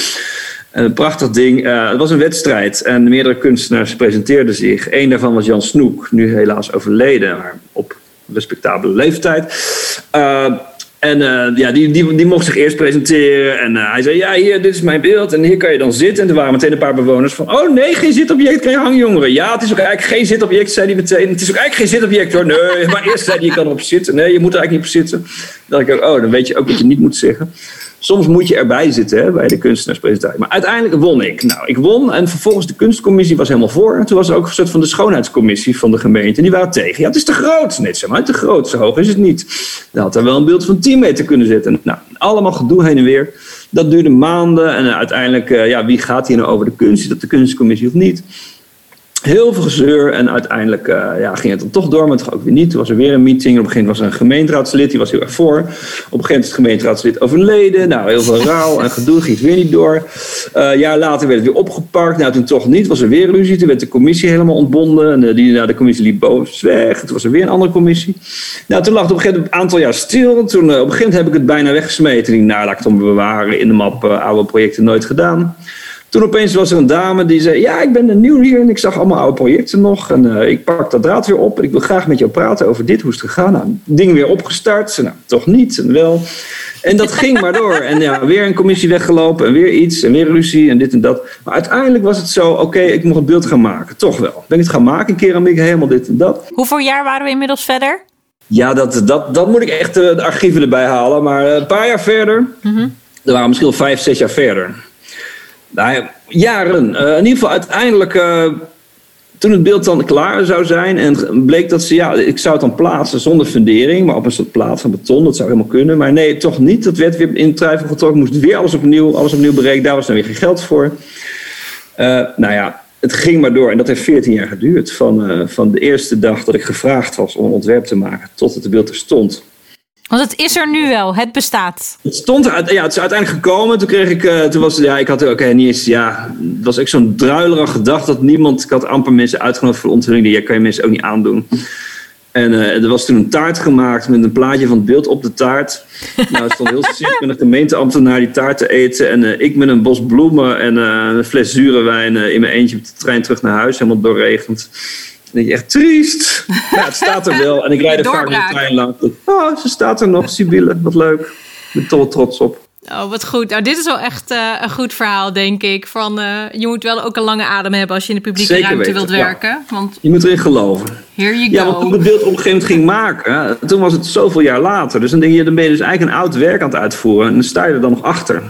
Een prachtig ding. het was een wedstrijd en meerdere kunstenaars presenteerden zich. Eén daarvan was Jan Snoek, nu helaas overleden, maar op respectabele leeftijd. En uh, ja, die, die, die mocht zich eerst presenteren. En uh, hij zei, ja, hier, dit is mijn beeld. En hier kan je dan zitten. En er waren meteen een paar bewoners van... Oh nee, geen zitobject, geen hangjongeren. Ja, het is ook eigenlijk geen zitobject, zei hij meteen. Het is ook eigenlijk geen zitobject hoor. Nee, maar eerst zei hij, je kan erop zitten. Nee, je moet er eigenlijk niet op zitten. Dan dacht ik oh, dan weet je ook wat je niet moet zeggen. Soms moet je erbij zitten bij de kunstenaarspresentatie. Maar uiteindelijk won ik. Nou, ik won en vervolgens de kunstcommissie was helemaal voor. En toen was er ook een soort van de schoonheidscommissie van de gemeente. En die waren tegen. Ja, het is te groot. Nee, zeg maar, te groot. Zo hoog is het niet. Dan had er wel een beeld van 10 meter kunnen zitten. Nou, allemaal gedoe heen en weer. Dat duurde maanden. En uiteindelijk, uh, ja, wie gaat hier nou over de kunst? Is dat de kunstcommissie of niet? Heel veel gezeur en uiteindelijk uh, ja, ging het dan toch door, maar toch ook weer niet. Toen was er weer een meeting. Op een gegeven moment was er een gemeenteraadslid, die was heel erg voor. Op een gegeven moment is het gemeenteraadslid overleden. Nou, heel veel raal en gedoe, ging het weer niet door. Uh, een jaar later werd het weer opgepakt. Nou, toen toch niet, was er weer ruzie. Toen werd de commissie helemaal ontbonden. En uh, die, nou, de commissie liep boos weg. Toen was er weer een andere commissie. Nou, toen lag het op een gegeven moment een aantal jaar stil. Toen, op een heb ik het bijna weggesmeten. Ik nou, laat ik het bewaren in de map oude projecten nooit gedaan. Toen opeens was er een dame die zei: Ja, ik ben nieuw hier en ik zag allemaal oude projecten nog. En uh, ik pak dat draad weer op en ik wil graag met jou praten over dit, hoe is het gegaan. Nou, ding weer opgestart. Nou, toch niet en wel. En dat ging maar door. En ja, weer een commissie weggelopen en weer iets en weer ruzie en dit en dat. Maar uiteindelijk was het zo: oké, okay, ik mocht het beeld gaan maken. Toch wel. Ben ik het gaan maken, keramiek, helemaal dit en dat. Hoeveel jaar waren we inmiddels verder? Ja, dat, dat, dat moet ik echt uh, de archieven erbij halen. Maar uh, een paar jaar verder. Mm -hmm. Er waren misschien al vijf, zes jaar verder. Nou, jaren. Uh, in ieder geval uiteindelijk, uh, toen het beeld dan klaar zou zijn en bleek dat ze, ja, ik zou het dan plaatsen zonder fundering, maar op een soort plaat van beton, dat zou helemaal kunnen. Maar nee, toch niet. Dat werd weer in twijfel getrokken, moest weer alles opnieuw, alles opnieuw berekenen. Daar was dan weer geen geld voor. Uh, nou ja, het ging maar door en dat heeft 14 jaar geduurd. Van, van de eerste dag dat ik gevraagd was om een ontwerp te maken tot het beeld er stond. Want het is er nu wel, het bestaat. Het stond er, ja, het is uiteindelijk gekomen. Toen kreeg ik, uh, toen was ja, ik had ook okay, niet eens, ja, het was echt zo'n druilerige gedachte dat niemand, ik had amper mensen uitgenodigd voor de onthulling, die ja, kan je mensen ook niet aandoen. En uh, er was toen een taart gemaakt met een plaatje van het beeld op de taart. Nou, het stond heel ziek met een gemeenteambtenaar die taart te eten. En uh, ik met een bos bloemen en een fles zure wijn in mijn eentje op de trein terug naar huis. Helemaal doorregend. Dan denk je echt triest. Ja, het staat er wel. En ik rijd er vaak met de trein langs. Oh, ze staat er nog, Sibylle. Wat leuk. Ik ben toch trots op. Oh, wat goed. Nou, dit is wel echt uh, een goed verhaal, denk ik. Van, uh, je moet wel ook een lange adem hebben als je in de publieke Zeker ruimte weten, wilt ja. werken. Want Je moet erin geloven. here you Ja, go. want toen ik het beeld op een gegeven moment ging maken, toen was het zoveel jaar later. Dus dan denk je, dan ben je dus eigenlijk een oud werk aan het uitvoeren. En dan sta je er dan nog achter.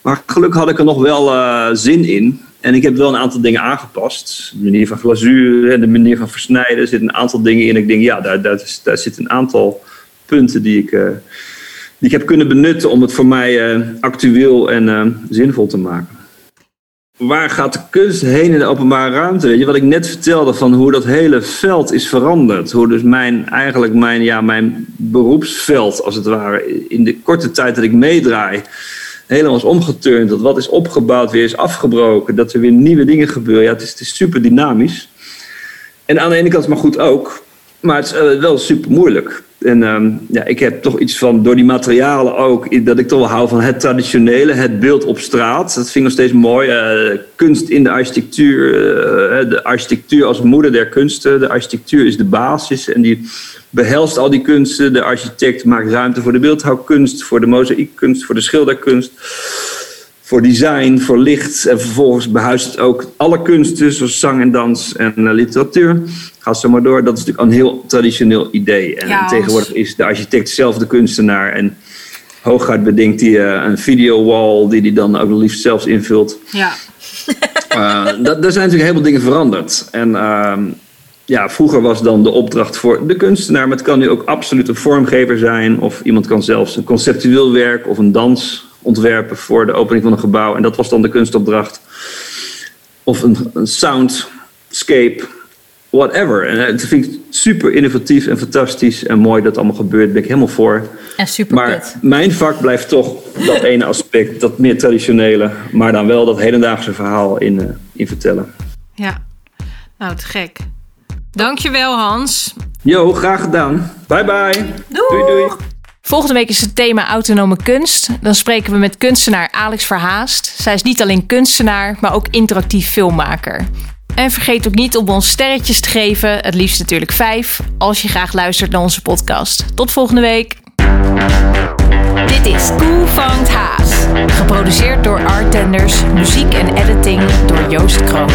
Maar gelukkig had ik er nog wel eh, zin in. En ik heb wel een aantal dingen aangepast. De manier van glazuur en de manier van versnijden. Er zitten een aantal dingen in. Ik denk, ja, daar, daar, daar zitten een aantal punten die ik, eh, die ik heb kunnen benutten om het voor mij eh, actueel en eh, zinvol te maken. Waar gaat de kunst heen in de openbare ruimte? Weet je, wat ik net vertelde van hoe dat hele veld is veranderd. Hoe dus mijn, eigenlijk mijn, ja, mijn beroepsveld, als het ware, in de korte tijd dat ik meedraai, helemaal is omgeturnd. Dat wat is opgebouwd weer is afgebroken. Dat er weer nieuwe dingen gebeuren. Ja, het is, het is super dynamisch. En aan de ene kant maar goed ook. Maar het is eh, wel super moeilijk. En ehm, ja, ik heb toch iets van, door die materialen ook, dat ik toch wel hou van het traditionele, het beeld op straat. Dat vind ik nog steeds mooi. Eh, kunst in de architectuur, eh, de architectuur als moeder der kunsten. De architectuur is de basis en die behelst al die kunsten. De architect maakt ruimte voor de beeldhouwkunst, voor de mozaïekkunst, voor de schilderkunst voor design, voor licht. En vervolgens behuist het ook alle kunsten, zoals zang en dans en eh, literatuur. Ga zo maar door. Dat is natuurlijk een heel traditioneel idee. En Ja, tegenwoordig is de architect zelf de kunstenaar. En hooguit bedenkt hij eh, een videowall die hij dan ook liefst zelfs invult. Ja. Dat, daar zijn natuurlijk heel veel dingen veranderd. En ehm, ja, vroeger was dan de opdracht voor de kunstenaar, maar het kan nu ook absoluut een vormgever zijn. Of iemand kan zelfs een conceptueel werk of een dans ontwerpen voor de opening van een gebouw. En dat was dan de kunstopdracht. Of een, een soundscape, whatever. En eh, dat vind ik super innovatief en fantastisch en mooi dat het allemaal gebeurt. Daar ben ik helemaal voor. En super Maar mijn vak blijft toch dat ene aspect, dat meer traditionele, maar dan wel dat hedendaagse verhaal in, eh, in vertellen. ja. Nou, te gek. Dankjewel, Hans. Yo, graag gedaan. Bye bye. Doei doei. Volgende week is het thema autonome kunst. Dan spreken we met kunstenaar Alex Verhaast. Zij is niet alleen kunstenaar, maar ook interactief filmmaker. En vergeet ook niet om ons sterretjes te geven, het liefst natuurlijk vijf, als je graag luistert naar onze podcast. Tot volgende week. Dit is Cool Vangt Haas. Geproduceerd door Artenders, muziek en editing door Joost Kroon.